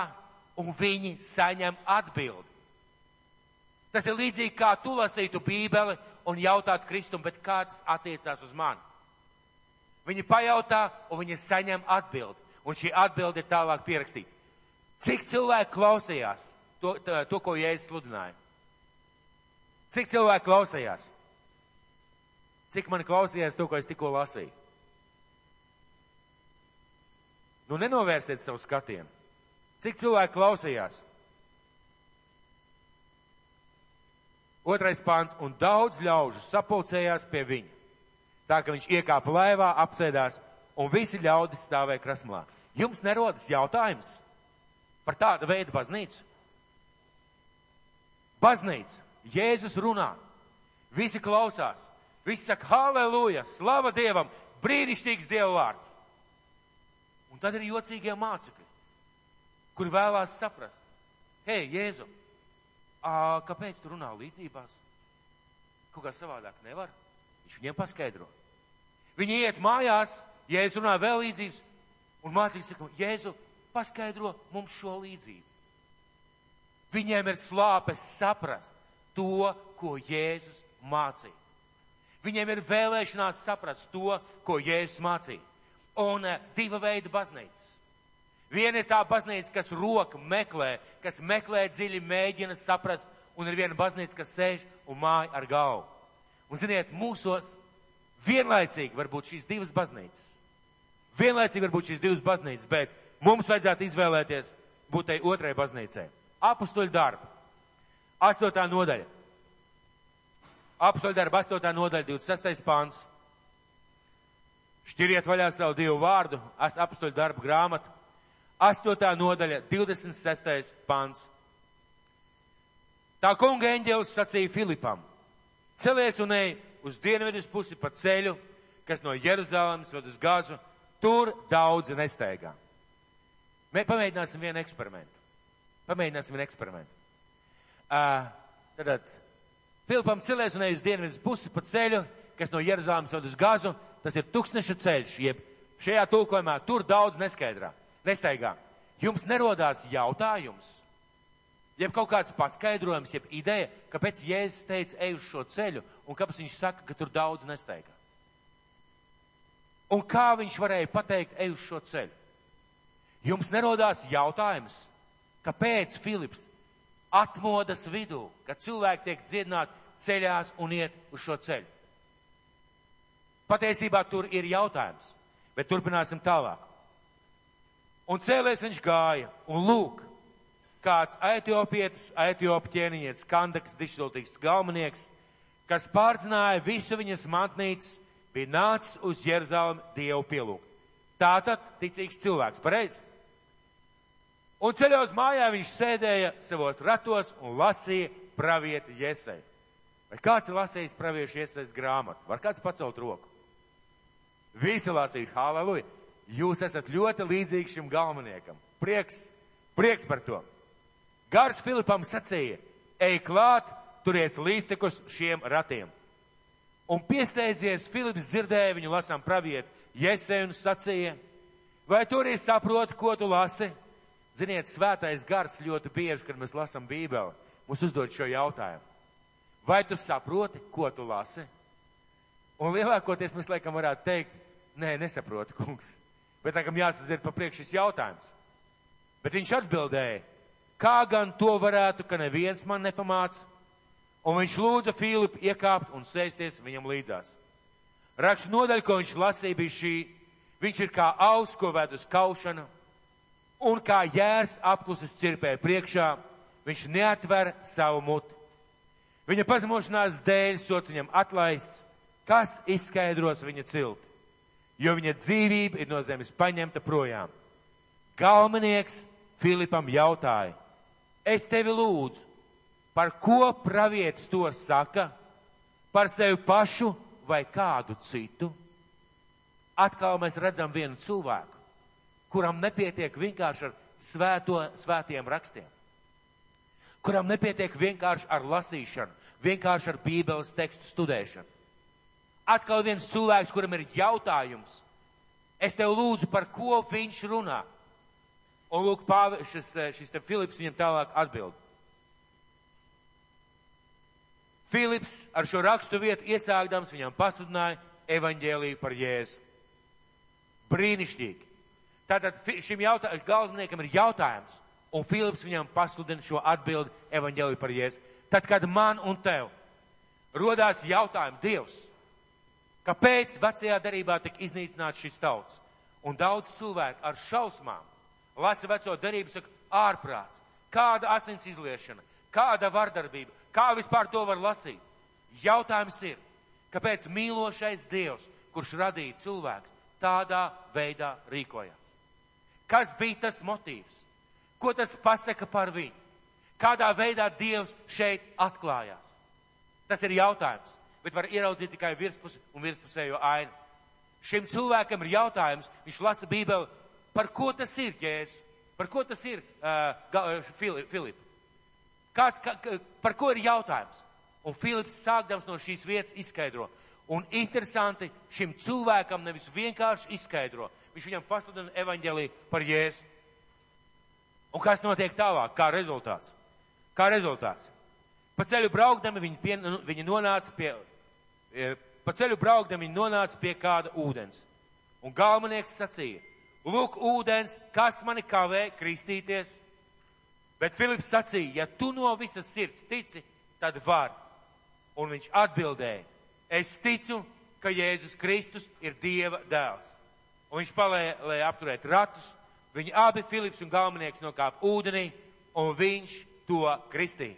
[SPEAKER 1] un viņi saņem atbildi. Tas ir līdzīgi kā tu lasītu Bībeli un jautātu Kristum, bet kā tas attiecās uz mani? Viņi pajautā un viņi saņem atbildi. Un šī atbilde ir tālāk pierakstīta. Cik cilvēki klausījās to, to, to ko Jēzus sludināja? Cik cilvēki klausījās? Cik man klausījās to, ko es tikko lasīju? Nu, nenovērsiet savu skatienu. Cik cilvēki klausījās? Otrais pāns, un daudz ļaužu sapulcējās pie viņa. Tā ka viņš iekāpa laivā, apsēdās, un visi ļaudis stāvēja krasmlā. Jums nerodas jautājums par tādu veidu baznīcu? Baznīca, Jēzus runā, visi klausās, Visi saka, halleluja, slava Dievam, brīnišķīgs Dieva vārds. Un tad ir jocīgie mācekļi, kuri vēlās saprast, hei, Jēzu, ā, kāpēc tu runā līdzībās? Kaut kā savādāk nevar. Viņš viņiem paskaidro. Viņi iet mājās, Jēzus runā vēl līdzības, un mācīgs saka, Jēzu, paskaidro mums šo līdzību. Viņiem ir slāpes saprast to, ko Jēzus mācīja. Viņiem ir vēlēšanās saprast to, ko Jēzus mācīja. Un uh, diva veida baznīcas. Viena ir tā baznīca, kas roka meklē, kas meklē dziļi, mēģina saprast, un ir viena baznīca, kas sēž un māja ar galvu. Un ziniet, mūsos vienlaicīgi var būt šīs divas baznīcas. Vienlaicīgi var būt šīs divas baznīcas, bet mums vajadzētu izvēlēties būt tai otrai baznīcai. Apustuļu darbu. Astotā nodaļa. Apustuļu darba astotā nodaļa, 26. pāns. Šķiriet vaļā savu divu vārdu, apustuļu darbu grāmatu. Astotā nodaļa, 26. pāns. Tā kunga eņģēlis sacīja Filipam, celies un ej uz dienvidus pusi pa ceļu, kas no Jeruzalemes ved uz Gazu, tur daudz nesteigā. Mēs pamēģināsim vienu eksperimentu. Pamēģināsim vienu eksperimentu. Uh, tad Filipam celies un ej uz dienvidus pusi pa ceļu, kas no Jeruzalemes ved uz Gazu, tas ir tūkstneša ceļš, jeb šajā tulkojumā tur daudz neskaidrā, nesteigā. Jums nerodās jautājums, jeb kaut kāds paskaidrojums, jeb ideja, kāpēc Jēzus teica, ej uz šo ceļu, un kāpēc viņš saka, ka tur daudz nesteigā. Un kā viņš varēja pateikt, ej uz šo ceļu? Jums nerodās jautājums, kāpēc Filips atmodas vidū, kad cilvēki tiek dziedināti ceļās un iet uz šo ceļu. Patiesībā tur ir jautājums, bet turpināsim tālāk. Un cēlēs viņš gāja, un lūk, kāds etiopietis, etiopu ķēniņietis, kandaks, dišsultīgs galvenieks, kas pārzināja visu viņas mantnīcas, bija nācis uz Jeruzalemi Dievu pielūgt. Tātad ticīgs cilvēks, pareizi? Un ceļā uz mājām viņš sēdēja savos ratos un lasīja pravieti Iesai. Vai kāds ir lasījis praviešu Iesais grāmatu? Var kāds pacelt roku? Visi lasīja, halleluja! Jūs esat ļoti līdzīgi šim galveniekam. Prieks, prieks par to. Gars Filipam sacīja, ej klāt, turiet līdztekus šiem ratiem. Un piesteidzies, Filips dzirdēja viņu lasām praviet, Jēzē un sacīja, vai tu arī saproti, ko tu lasi? Ziniet, svētais gars ļoti bieži, kad mēs lasām Bībeli, mums uzdod šo jautājumu. Vai tu saproti, ko tu lasi? Un lielākoties mēs laikam varētu teikt, nē, nesaprotu, kungs. Bet laikam jāsazir pa priekš šis jautājums. Bet viņš atbildēja, kā gan to varētu, ka neviens man nepamāca? Un viņš lūdza Filipu iekāpt un sēsties viņam līdzās. Rakstu nodaļa, ko viņš lasīja, bija šī. Viņš ir kā aus, ko ved uz kaušanu, un kā jērs apklusis cirpē priekšā, viņš neatver savu muti. Viņa pazemošanās dēļ sots viņam atlaists, kas izskaidros viņa cilti, jo viņa dzīvība ir no zemes paņemta projām. Galvenieks Filipam jautāja, es tevi lūdzu, par ko pravietis to saka, par sevi pašu vai kādu citu? Atkal mēs redzam vienu cilvēku kuram nepietiek vienkārši ar svēto, svētiem rakstiem, kuram nepietiek vienkārši ar lasīšanu, vienkārši ar Bībeles tekstu studēšanu. Atkal viens cilvēks, kuram ir jautājums. Es tev lūdzu, par ko viņš runā. Un lūk, pāvi, šis, šis te Filips viņam tālāk atbild. Filips ar šo rakstu vietu iesākdams viņam pasludināja evaņģēlīju par Jēzu. Brīnišķīgi. Tātad šim jautā, galvenajam ir jautājums, un Filips viņam pasludina šo atbildi evaņģēliju par Jēzu. Tad, kad man un tev rodās jautājumi, Dievs, kāpēc vecajā darībā tika iznīcināts šis tauts? Un daudz cilvēku ar šausmām lasa veco darību, saka, ārprāts, kāda asins izliešana, kāda vardarbība, kā vispār to var lasīt? Jautājums ir, kāpēc mīlošais Dievs, kurš radīja cilvēku, tādā veidā rīkojās? Kas bija tas motīvs? Ko tas pasaka par viņu? Kādā veidā Dievs šeit atklājās? Tas ir jautājums, bet var ieraudzīt tikai virspusi un virspusējo ainu. Šim cilvēkam ir jautājums, viņš lasa Bībeli, par ko tas ir, Jēzus? Par ko tas ir, uh, Filip? Kāds, ka, par ko ir jautājums? Un Filips sākdams no šīs vietas izskaidro. Un interesanti, šim cilvēkam nevis vienkārši izskaidro, viņš viņam pasludina evaņģēlī par Jēzu. Un kas notiek tālāk? Kā rezultāts? Kā rezultāts? Pa ceļu braukdami viņi, pie, nu, viņi nonāca pie, e, pa ceļu braukdami viņi nonāca pie kāda ūdens. Un galvenieks sacīja, lūk, ūdens, kas mani kavē kristīties? Bet Filips sacīja, ja tu no visas sirds tici, tad var. Un viņš atbildēja, es ticu, ka Jēzus Kristus ir Dieva dēls. Un viņš palēja apturēt ratus, viņi abi, Filips un galvenieks, nokāpa ūdenī, un viņš to kristīja.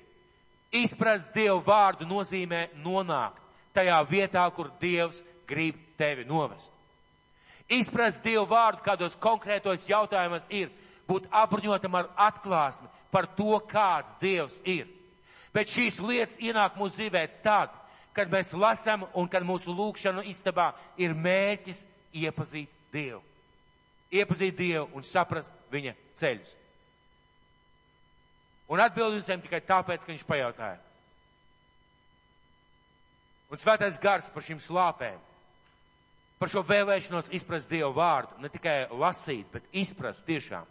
[SPEAKER 1] Izprast Dievu vārdu nozīmē nonākt tajā vietā, kur Dievs grib tevi novest. Izprast Dievu vārdu kādos konkrētos jautājumos ir būt apbruņotam ar atklāsmi par to, kāds Dievs ir. Bet šīs lietas ienāk mūsu dzīvē tad, kad mēs lasām un kad mūsu lūkšanu istabā ir mērķis iepazīt Dievu. Iepazīt Dievu un saprast viņa ceļus. Un atbildi uz viņiem tikai tāpēc, ka viņš pajautāja. Un svētais gars par šīm slāpēm, par šo vēlēšanos izprast Dievu vārdu, ne tikai lasīt, bet izprast tiešām,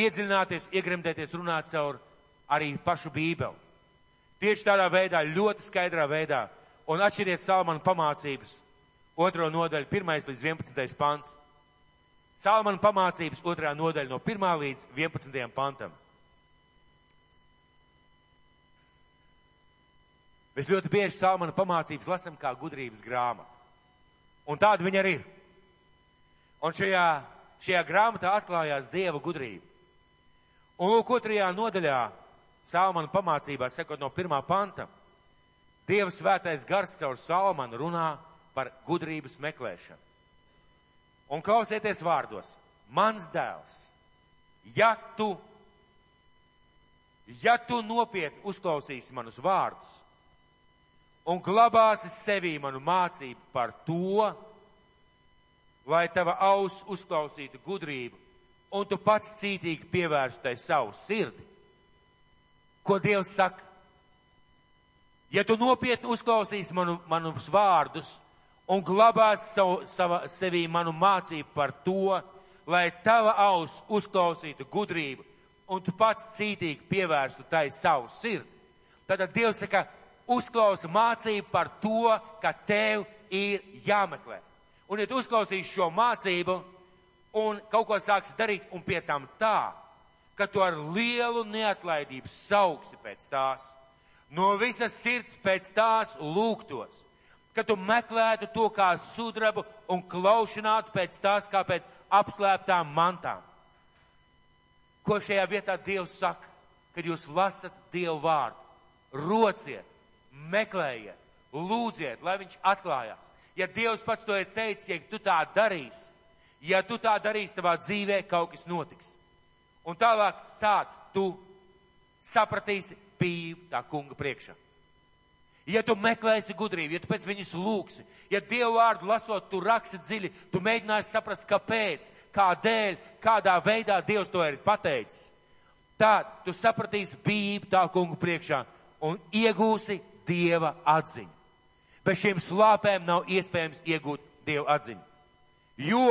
[SPEAKER 1] iedziļināties, iegremdēties, runāt caur arī pašu Bībeli. Tieši tādā veidā, ļoti skaidrā veidā, un atšķiriet Salmanu pamācības, otro nodaļu, pirmais līdz 11. pants. Salmanu pamācības otrā nodaļa no 1. līdz 11. pantam. Mēs ļoti bieži salmana pamācības lasam kā gudrības grāmatu. Un tāda viņa arī ir. Un šajā, šajā grāmatā atklājās Dieva gudrība. Un lūk, otrajā nodaļā Salmana pamācībā, sekot no pirmā panta, Dieva svētais gars caur Salmanu runā par gudrības meklēšanu. Un klausieties vārdos, mans dēls, ja tu, ja tu nopietni uzklausīsi manus vārdus un glabāsi sevī manu mācību par to, lai tava auss uzklausītu gudrību, un tu pats cītīgi pievērstu tai savu sirdi. Ko Dievs saka? Ja tu nopietni uzklausīsi manu, manus vārdus un glabāsi savu, sava, sevī manu mācību par to, lai tava auss uzklausītu gudrību, un tu pats cītīgi pievērstu tai savu sirdi, tad Dievs saka, uzklausa mācību par to, ka tev ir jāmeklē. Un, ja tu uzklausīsi šo mācību un kaut ko sāksi darīt, un pie tam tā, ka tu ar lielu neatlaidību sauksi pēc tās, no visas sirds pēc tās lūgtos, ka tu meklētu to kā sudrabu un klaušinātu pēc tās kā pēc apslēptām mantām. Ko šajā vietā Dievs saka, kad jūs lasat Dievu vārdu? Rociet, meklējiet, lūdziet, lai viņš atklājās. Ja Dievs pats to ir teicis, ja tu tā darīsi, ja tu tā darīsi, tavā dzīvē kaut kas notiks. Un tālāk tād tu sapratīsi pīvu tā kunga priekšā. Ja tu meklēsi gudrību, ja tu pēc viņas lūksi, ja Dievu vārdu lasot, tu raksi dziļi, tu mēģināsi saprast, kāpēc, kādēļ, kādā veidā Dievs to ir pateicis, tad tu sapratīsi pīvu tā kunga priekšā un iegūsi Dieva atziņu. Bez šīm slāpēm nav iespējams iegūt Dieva atziņu. Jo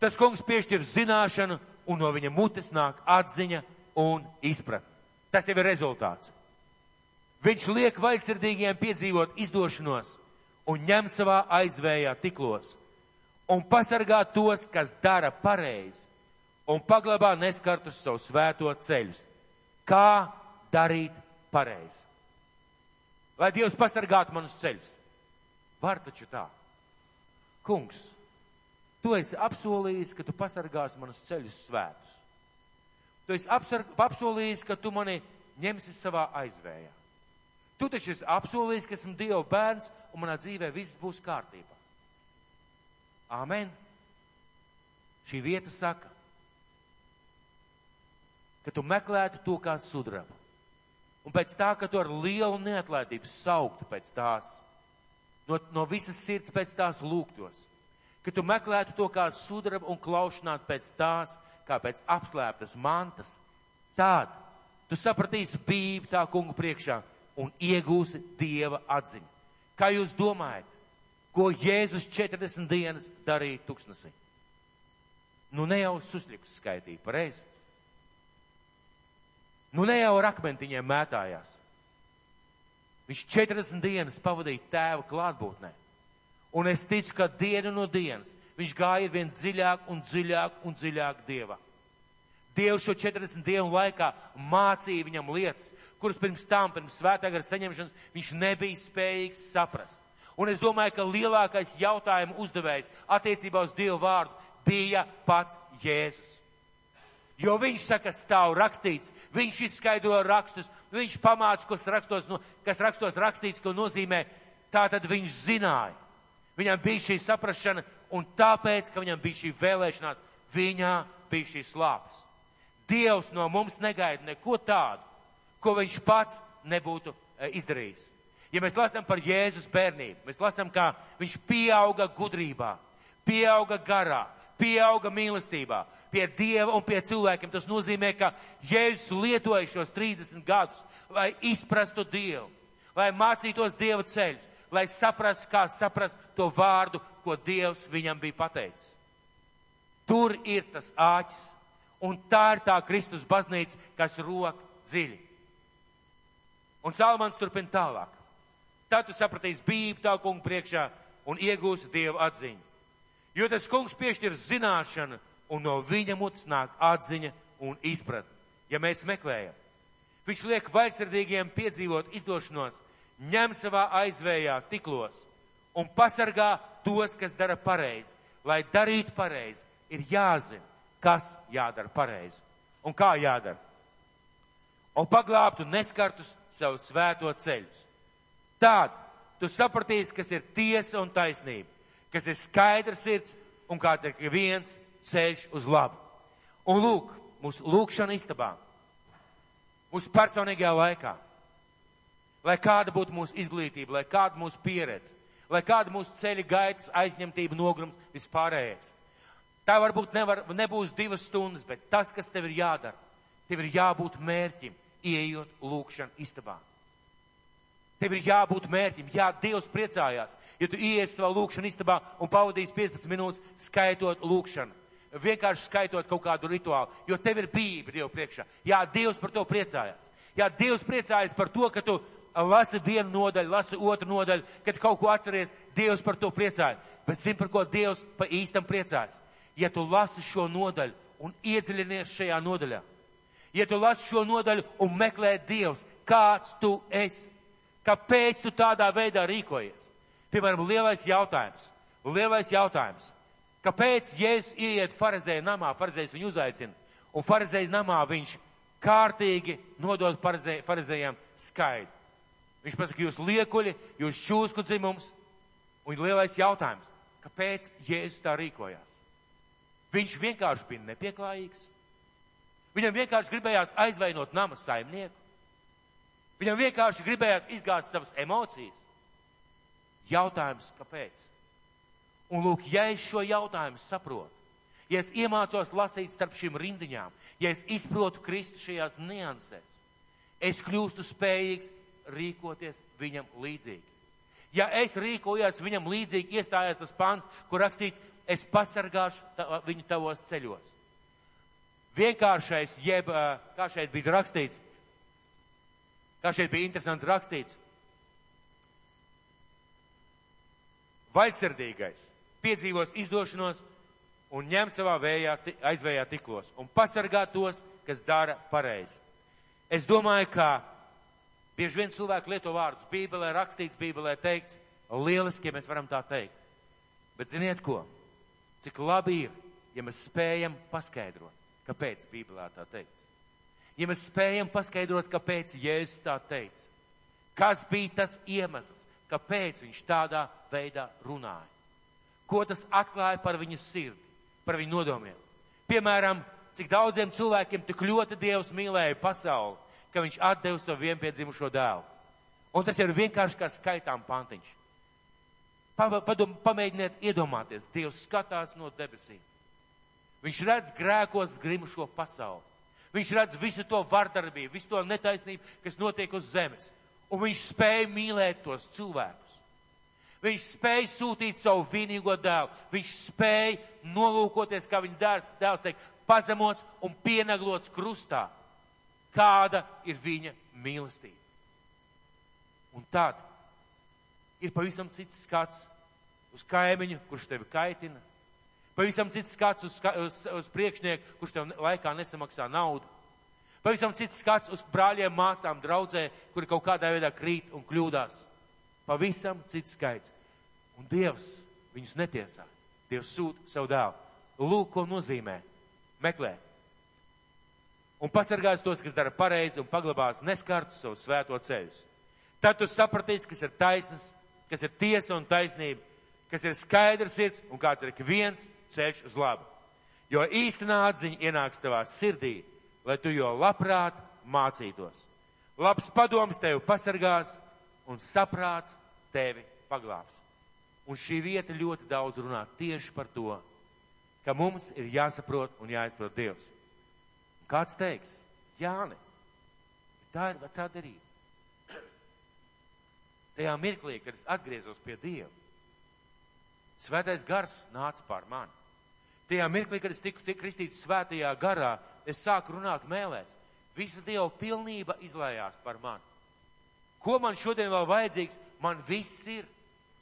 [SPEAKER 1] tas kungs piešķir zināšanu un no viņa mutes nāk atziņa un izpratne. Tas jau ir rezultāts. Viņš liek vaļsirdīgiem piedzīvot izdošanos un ņem savā aizvējā tiklos un pasargā tos, kas dara pareizi un paglabā neskartus savu svēto ceļus. Kā darīt pareizi? lai Dievs pasargātu manus ceļus. Var taču tā. Kungs, tu esi apsolījis, ka tu pasargāsi manus ceļus svētus. Tu esi apsolījis, ka tu mani ņemsi savā aizvējā. Tu taču esi apsolījis, ka esmu Dieva bērns un manā dzīvē viss būs kārtībā. Āmen. Šī vieta saka, ka tu meklētu to kā sudrabu un pēc tā, ka tu ar lielu neatlaidību sauktu pēc tās, no, no visas sirds pēc tās lūgtos, ka tu meklētu to kā sudrabu un klaušanātu pēc tās, kā pēc apslēptas mantas, tad tu sapratīsi bību tā kungu priekšā un iegūsi Dieva atziņu. Kā jūs domājat, ko Jēzus 40 dienas darīja tuksnesī? Nu ne jau susļikus skaitīja, pareizi? Nu ne jau ar akmentiņiem mētājās. Viņš 40 dienas pavadīja tēva klātbūtnē. Un es ticu, ka dienu no dienas viņš gāja vien dziļāk un dziļāk un dziļāk Dievā. Dievs šo 40 dienu laikā mācīja viņam lietas, kuras pirms tam, pirms svētā gara saņemšanas, viņš nebija spējīgs saprast. Un es domāju, ka lielākais jautājumu uzdevējs attiecībā uz Dievu vārdu bija pats Jēzus. Jo viņš saka, stāv rakstīts, viņš izskaidro rakstus, viņš pamāca, kas rakstos, kas rakstos rakstīts, ko nozīmē. Tā tad viņš zināja. Viņam bija šī saprašana, un tāpēc, ka viņam bija šī vēlēšanās, viņā bija šīs slāpes. Dievs no mums negaida neko tādu, ko viņš pats nebūtu e, izdarījis. Ja mēs lasām par Jēzus bērnību, mēs lasām, kā viņš pieauga gudrībā, pieauga garā, pieauga mīlestībā, pie Dieva un pie cilvēkiem. Tas nozīmē, ka Jēzus lietoja šos 30 gadus, lai izprastu Dievu, lai mācītos Dieva ceļus, lai saprastu, kā saprast to vārdu, ko Dievs viņam bija pateicis. Tur ir tas āķis, un tā ir tā Kristus baznīca, kas rok dziļi. Un Salmans turpina tālāk. Tad tu sapratīsi bību tā kungu priekšā un iegūsi Dievu atziņu. Jo tas kungs piešķir zināšanu un no viņa mutes nāk atziņa un izpratne, ja mēs meklējam. Viņš liek vaļsirdīgiem piedzīvot izdošanos, ņem savā aizvējā tiklos un pasargā tos, kas dara pareizi. Lai darītu pareizi, ir jāzina, kas jādara pareizi un kā jādara. Un paglābtu neskartus savu svēto ceļus. Tād tu sapratīsi, kas ir tiesa un taisnība, kas ir skaidrs sirds un kāds ir viens ceļš uz labu. Un lūk, mūsu lūkšana istabā, mūsu personīgajā laikā, lai kāda būtu mūsu izglītība, lai kāda mūsu pieredze, lai kāda mūsu ceļa gaitas, aizņemtība, nogrums, vispārējais. Tā varbūt nevar, nebūs divas stundas, bet tas, kas tev ir jādara, tev ir jābūt mērķim, ieejot lūkšana istabā. Tev ir jābūt mērķim. Jā, Dievs priecājās, ja tu ieies savā lūkšanā istabā un pavadīsi 15 minūtes skaitot lūkšanu vienkārši skaitot kaut kādu rituālu, jo tev ir bība Dievu priekšā. Jā, Dievs par to priecājās. Jā, Dievs priecājas par to, ka tu lasi vienu nodaļu, lasi otru nodaļu, kad kaut ko atceries, Dievs par to priecājas. Bet zini, par ko Dievs pa īstam priecājas? Ja tu lasi šo nodaļu un iedziļinies šajā nodaļā, ja tu lasi šo nodaļu un meklē Dievs, kāds tu esi, kāpēc tu tādā veidā rīkojies? Piemēram, lielais jautājums. Lielais jautājums. Kāpēc Jēzus ieiet farizēju namā, farizējs viņu uzaicina, un farizēju namā viņš kārtīgi nodod farizējiem skaidu. Viņš pasaka, jūs liekuļi, jūs čūsku dzimums, un lielais jautājums, kāpēc Jēzus tā rīkojās? Viņš vienkārši bija nepieklājīgs. Viņam vienkārši gribējās aizvainot nama saimnieku. Viņam vienkārši gribējās izgāzt savas emocijas. Jautājums, kāpēc? Un lūk, ja es šo jautājumu saprotu, ja es iemācos lasīt starp šīm rindiņām, ja es izprotu Kristu šajās niansēs, es kļūstu spējīgs rīkoties viņam līdzīgi. Ja es rīkojos viņam līdzīgi, iestājās tas pants, kur rakstīts, es pasargāšu ta, viņu tavos ceļos. Vienkāršais, jeb, kā šeit bija rakstīts, kā šeit bija interesanti rakstīts, vaļsirdīgais piedzīvos izdošanos un ņem savā vējā, aizvējā tiklos un pasargā tos, kas dara pareizi. Es domāju, ka bieži vien cilvēki lieto vārdus Bībelē rakstīts, Bībelē teikts, lieliski, ja mēs varam tā teikt. Bet ziniet ko? Cik labi ir, ja mēs spējam paskaidrot, kāpēc Bībelē tā teikts. Ja mēs spējam paskaidrot, kāpēc Jēzus tā teica. Kas bija tas iemesls, kāpēc viņš tādā veidā runāja? ko tas atklāja par viņu sirdi, par viņu nodomiem. Piemēram, cik daudziem cilvēkiem tik ļoti Dievs mīlēja pasauli, ka viņš atdeva savu vienpiedzimušo dēlu. Un tas ir vienkārši kā skaitām pantiņš. Pamēģiniet iedomāties, Dievs skatās no debesīm. Viņš redz grēkos grimušo pasauli. Viņš redz visu to vardarbību, visu to netaisnību, kas notiek uz zemes. Un viņš spēja mīlēt tos cilvēkus. Viņš spēja sūtīt savu vienīgo dēlu. Viņš spēja nolūkoties, kā viņa dēls, dēls teikt, pazemots un pienaglots krustā. Kāda ir viņa mīlestība? Un tad ir pavisam cits skats uz kaimiņu, kurš tevi kaitina. Pavisam cits skats uz, uz, uz priekšnieku, kurš tev laikā nesamaksā naudu. Pavisam cits skats uz brāļiem, māsām, draudzē, kuri kaut kādā veidā krīt un kļūdās. Pavisam cits skaits. Un Dievs viņus netiesā. Dievs sūta savu dēlu. Lūk, ko nozīmē meklēt. Un pasargās tos, kas dara pareizi un paglabās neskartu savu svēto ceļus. Tad tu sapratīsi, kas ir taisnas, kas ir tiesa un taisnība, kas ir skaidrs sirds un kāds ir ik viens ceļš uz labu. Jo īstenā atziņa ienāks tavā sirdī, lai tu jo labprāt mācītos. Labs padoms tevi pasargās un saprāts tevi paglābs. Un šī vieta ļoti daudz runā tieši par to, ka mums ir jāsaprot un jāizprot Dievs. Kāds teiks, Jāni, tā ir vecā derība. Tajā mirklī, kad es atgriezos pie Dieva, svētais gars nāca pār mani. Tajā mirklī, kad es tiku tik kristīts svētajā garā, es sāku runāt mēlēs. Visa Dieva pilnība izlējās par mani. Ko man šodien vēl vajadzīgs? Man viss ir.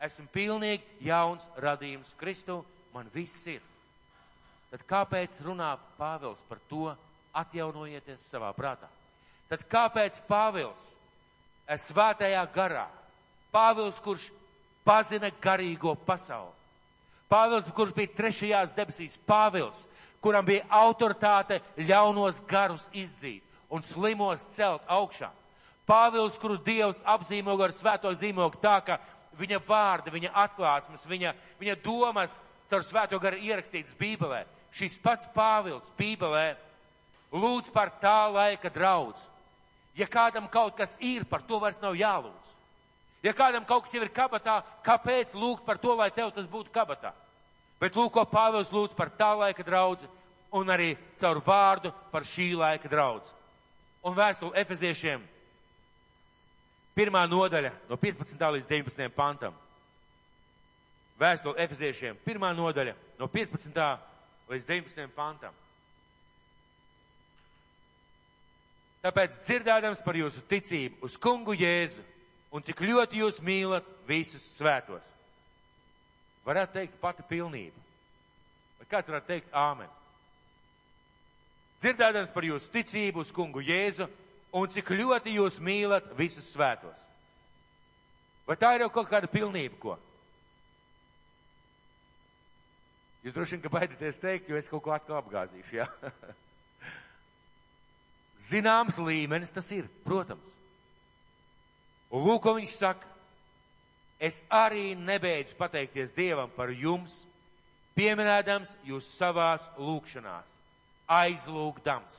[SPEAKER 1] Esmu pilnīgi jauns radījums Kristu, man viss ir. Tad kāpēc runā Pāvils par to, atjaunojieties savā prātā? Tad kāpēc Pāvils svētajā garā, Pāvils, kurš pazina garīgo pasauli, Pāvils, kurš bija trešajās debesīs, Pāvils, kuram bija autoritāte ļaunos garus izdzīt un slimos celt augšā. Pāvils, kuru Dievs apzīmoga ar svēto zīmogu tā, ka viņa vārdi, viņa atklāsmes, viņa, viņa domas caur svēto garu ierakstītas Bībelē. Šis pats Pāvils Bībelē lūdz par tā laika draudz. Ja kādam kaut kas ir, par to vairs nav jālūdz. Ja kādam kaut kas jau ir kabatā, kāpēc lūgt par to, lai tev tas būtu kabatā? Bet lūk, ko Pāvils lūdz par tā laika draudzi un arī caur vārdu par šī laika draudzi. Un vēstuli Efeziešiem, pirmā nodaļa no 15. līdz 19. pantam. Vēstuli Efeziešiem, pirmā nodaļa no 15. līdz 19. pantam. Tāpēc dzirdēdams par jūsu ticību uz kungu Jēzu un cik ļoti jūs mīlat visus svētos varētu teikt pati pilnība. Vai kāds varētu teikt āmen? Dzirdēdams par jūsu ticību uz kungu Jēzu un cik ļoti jūs mīlat visus svētos. Vai tā ir jau kaut kāda pilnība, ko? Jūs droši vien, ka baidaties teikt, jo es kaut ko atkal apgāzīšu, jā? Ja? Zināms līmenis tas ir, protams. Un lūk, ko viņš saka es arī nebeidzu pateikties Dievam par jums, pieminēdams jūs savās lūkšanās, aizlūgdams.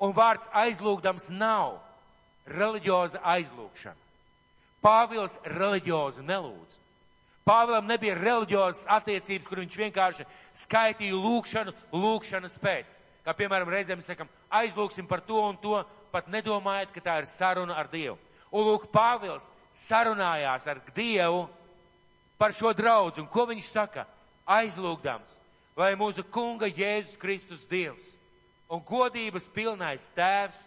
[SPEAKER 1] Un vārds aizlūgdams nav reliģioza aizlūgšana. Pāvils reliģiozi nelūdz. Pāvilam nebija reliģiozas attiecības, kur viņš vienkārši skaitīja lūkšanu, lūkšanas pēc. Kā piemēram, reizēm mēs sakam, aizlūksim par to un to, pat nedomājot, ka tā ir saruna ar Dievu. Un lūk, Pāvils sarunājās ar Dievu par šo draudzu. Un ko viņš saka? Aizlūgdams, lai mūsu kunga Jēzus Kristus Dievs un godības pilnais tēvs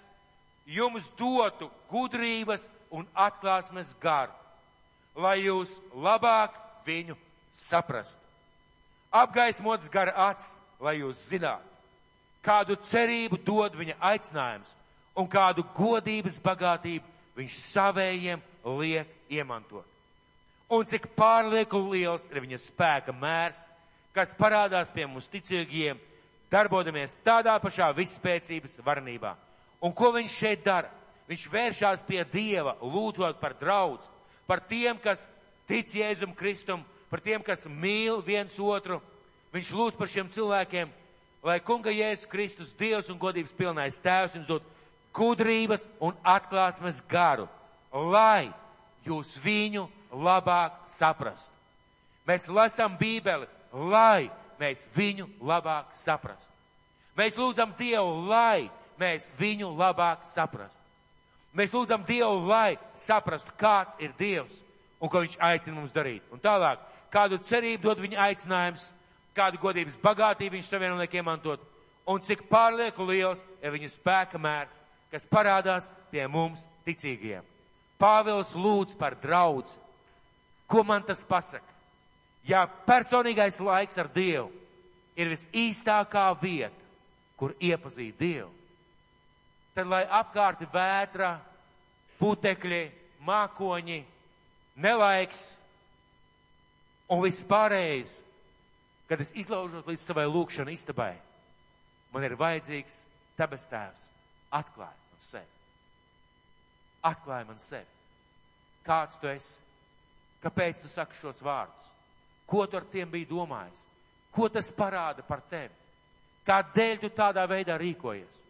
[SPEAKER 1] jums dotu gudrības un atklāsmes garu, lai jūs labāk viņu saprastu. Apgaismots gara acs, lai jūs zinātu, kādu cerību dod viņa aicinājums un kādu godības bagātību viņš savējiem liek iemantot. Un cik pārlieku liels ir viņa spēka mērs, kas parādās pie mums ticīgiem, darbodamies tādā pašā visspēcības varenībā. Un ko viņš šeit dara? Viņš vēršās pie Dieva, lūdzot par draudz, par tiem, kas tic Jēzum Kristum, par tiem, kas mīl viens otru. Viņš lūdz par šiem cilvēkiem, lai kunga Jēzus Kristus, Dievs un godības pilnais tēvs jums dod gudrības un atklāsmes garu, lai jūs viņu labāk saprastu. Mēs lasām Bībeli, lai mēs viņu labāk saprastu. Mēs lūdzam Dievu, lai mēs viņu labāk saprastu. Mēs lūdzam Dievu, lai saprastu, kāds ir Dievs un ko Viņš aicina mums darīt. Un tālāk, kādu cerību dod viņa aicinājums, kādu godības bagātību Viņš saviem liek iemantot, un cik pārlieku liels ir viņa spēka mērs, kas parādās pie mums ticīgiem. Pāvils lūdz par draudz. Ko man tas pasaka? Ja personīgais laiks ar Dievu ir visīstākā vieta, kur iepazīt Dievu, tad lai apkārti vētra, putekļi, mākoņi, nelaiks un viss pārējais, kad es izlaužos līdz savai lūkšanai istabai, man ir vajadzīgs tabas tēvs. Atklāj man sevi. Atklāj man sevi. Kāds tu esi? Kāpēc tu saki šos vārdus? Ko tu ar tiem biji domājis? Ko tas parāda par tevi? Kādēļ tu tādā veidā rīkojies?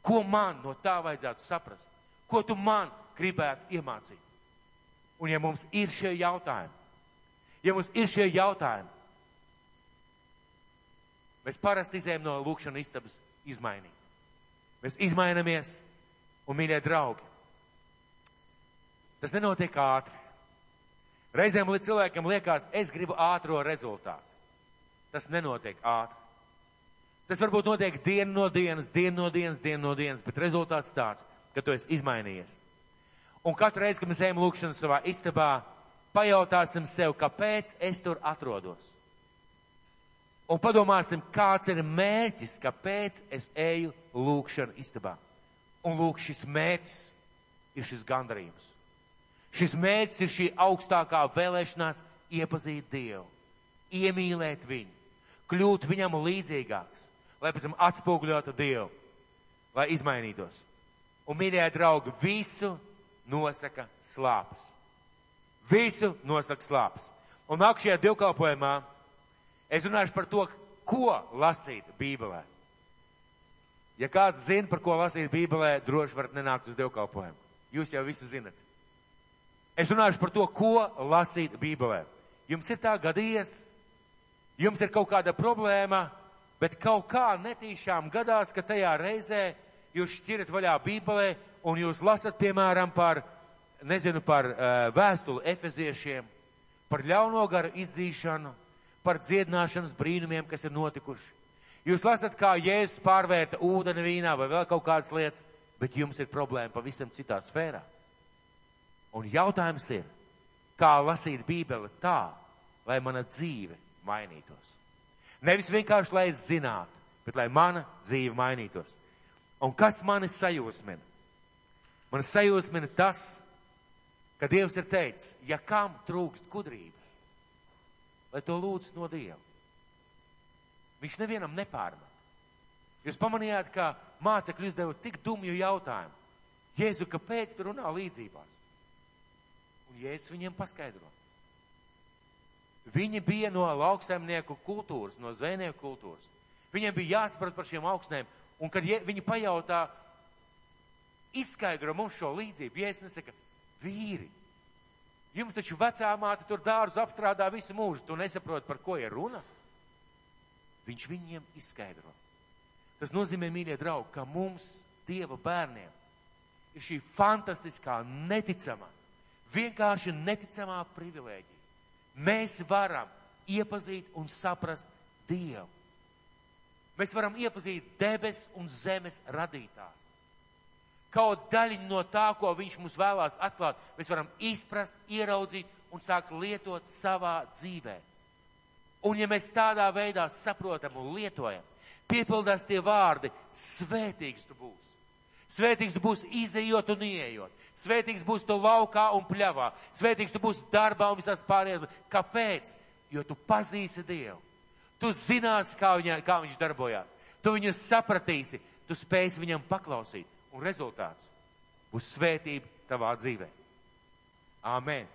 [SPEAKER 1] Ko man no tā vajadzētu saprast? Ko tu man gribētu iemācīt? Un ja mums ir šie jautājumi, ja mums ir šie jautājumi, mēs parasti izējām no lūkšana istabas izmainīt. Mēs izmainamies un, mīļie draugi, tas nenotiek ātri. Reizēm cilvēkam liekas, es gribu ātro rezultātu. Tas nenotiek ātri. Tas varbūt notiek dienu no dienas, dienu no dienas, dienu no dienas, bet rezultāts tāds, ka tu esi izmainījies. Un katru reizi, kad mēs ejam lūkšanā savā istabā, pajautāsim sev, kāpēc es tur atrodos. Un padomāsim, kāds ir mērķis, kāpēc es eju lūkšanā istabā. Un lūk, šis mērķis ir šis gandarījums. Šis mērķis ir šī augstākā vēlēšanās iepazīt Dievu, iemīlēt viņu, kļūt viņam līdzīgāks, lai pēc tam atspoguļotu Dievu, lai izmainītos. Un, mīļie draugi, visu nosaka slāpes. Visu nosaka slāpes. Un nākamajā divkalpojumā es runāšu par to, ko lasīt Bībelē. Ja kāds zina, par ko lasīt Bībelē, droši varat nenākt uz divkalpojumu. Jūs jau visu zinat. Es runāšu par to, ko lasīt Bībelē. Jums ir tā gadījies, jums ir kaut kāda problēma, bet kaut kā netīšām gadās, ka tajā reizē jūs šķirat vaļā Bībelē un jūs lasat, piemēram, par, nezinu, par uh, vēstuli efeziešiem, par ļauno garu izdzīšanu, par dziedināšanas brīnumiem, kas ir notikuši. Jūs lasat, kā Jēzus pārvērta ūdeni vīnā vai vēl kaut kādas lietas, bet jums ir problēma pavisam citā sfērā. Un jautājums ir, kā lasīt Bībeli tā, lai mana dzīve mainītos. Nevis vienkārši, lai es zinātu, bet lai mana dzīve mainītos. Un kas mani sajūsmina? Man sajūsmina tas, ka Dievs ir teicis, ja kam trūkst gudrības, lai to lūdz no Dieva. Viņš nevienam nepārmet. Jūs pamanījāt, ka mācekļi uzdeva tik dumju jautājumu. Jēzu, kāpēc tu runā līdzībās? Un Jēzus viņiem paskaidro. Viņi bija no lauksaimnieku kultūras, no zvejnieku kultūras. Viņiem bija jāsaprot par šiem augstnēm. Un kad viņi pajautā, izskaidro mums šo līdzību. Jēzus nesaka, vīri, jums taču vecā māte tur dārzu apstrādā visu mūžu, tu nesaproti, par ko ir runa? Viņš viņiem izskaidro. Tas nozīmē, mīļie draugi, ka mums, Dieva bērniem, ir šī fantastiskā, neticamā, vienkārši neticamā privilēģija. Mēs varam iepazīt un saprast Dievu. Mēs varam iepazīt debes un zemes radītāju kaut daļiņu no tā, ko viņš mums vēlās atklāt, mēs varam izprast, ieraudzīt un sākt lietot savā dzīvē. Un ja mēs tādā veidā saprotam un lietojam, piepildās tie vārdi, svētīgs tu būsi. Svētīgs tu būsi izējot un ieejot. Svētīgs būs tu laukā un pļavā. Svētīgs tu būsi darbā un visās pārējās. Kāpēc? Jo tu pazīsi Dievu. Tu zinās, kā, viņa, kā viņš darbojās. Tu viņu sapratīsi. Tu spēsi viņam paklausīt un rezultāts būs svētība tavā dzīvē. Āmen!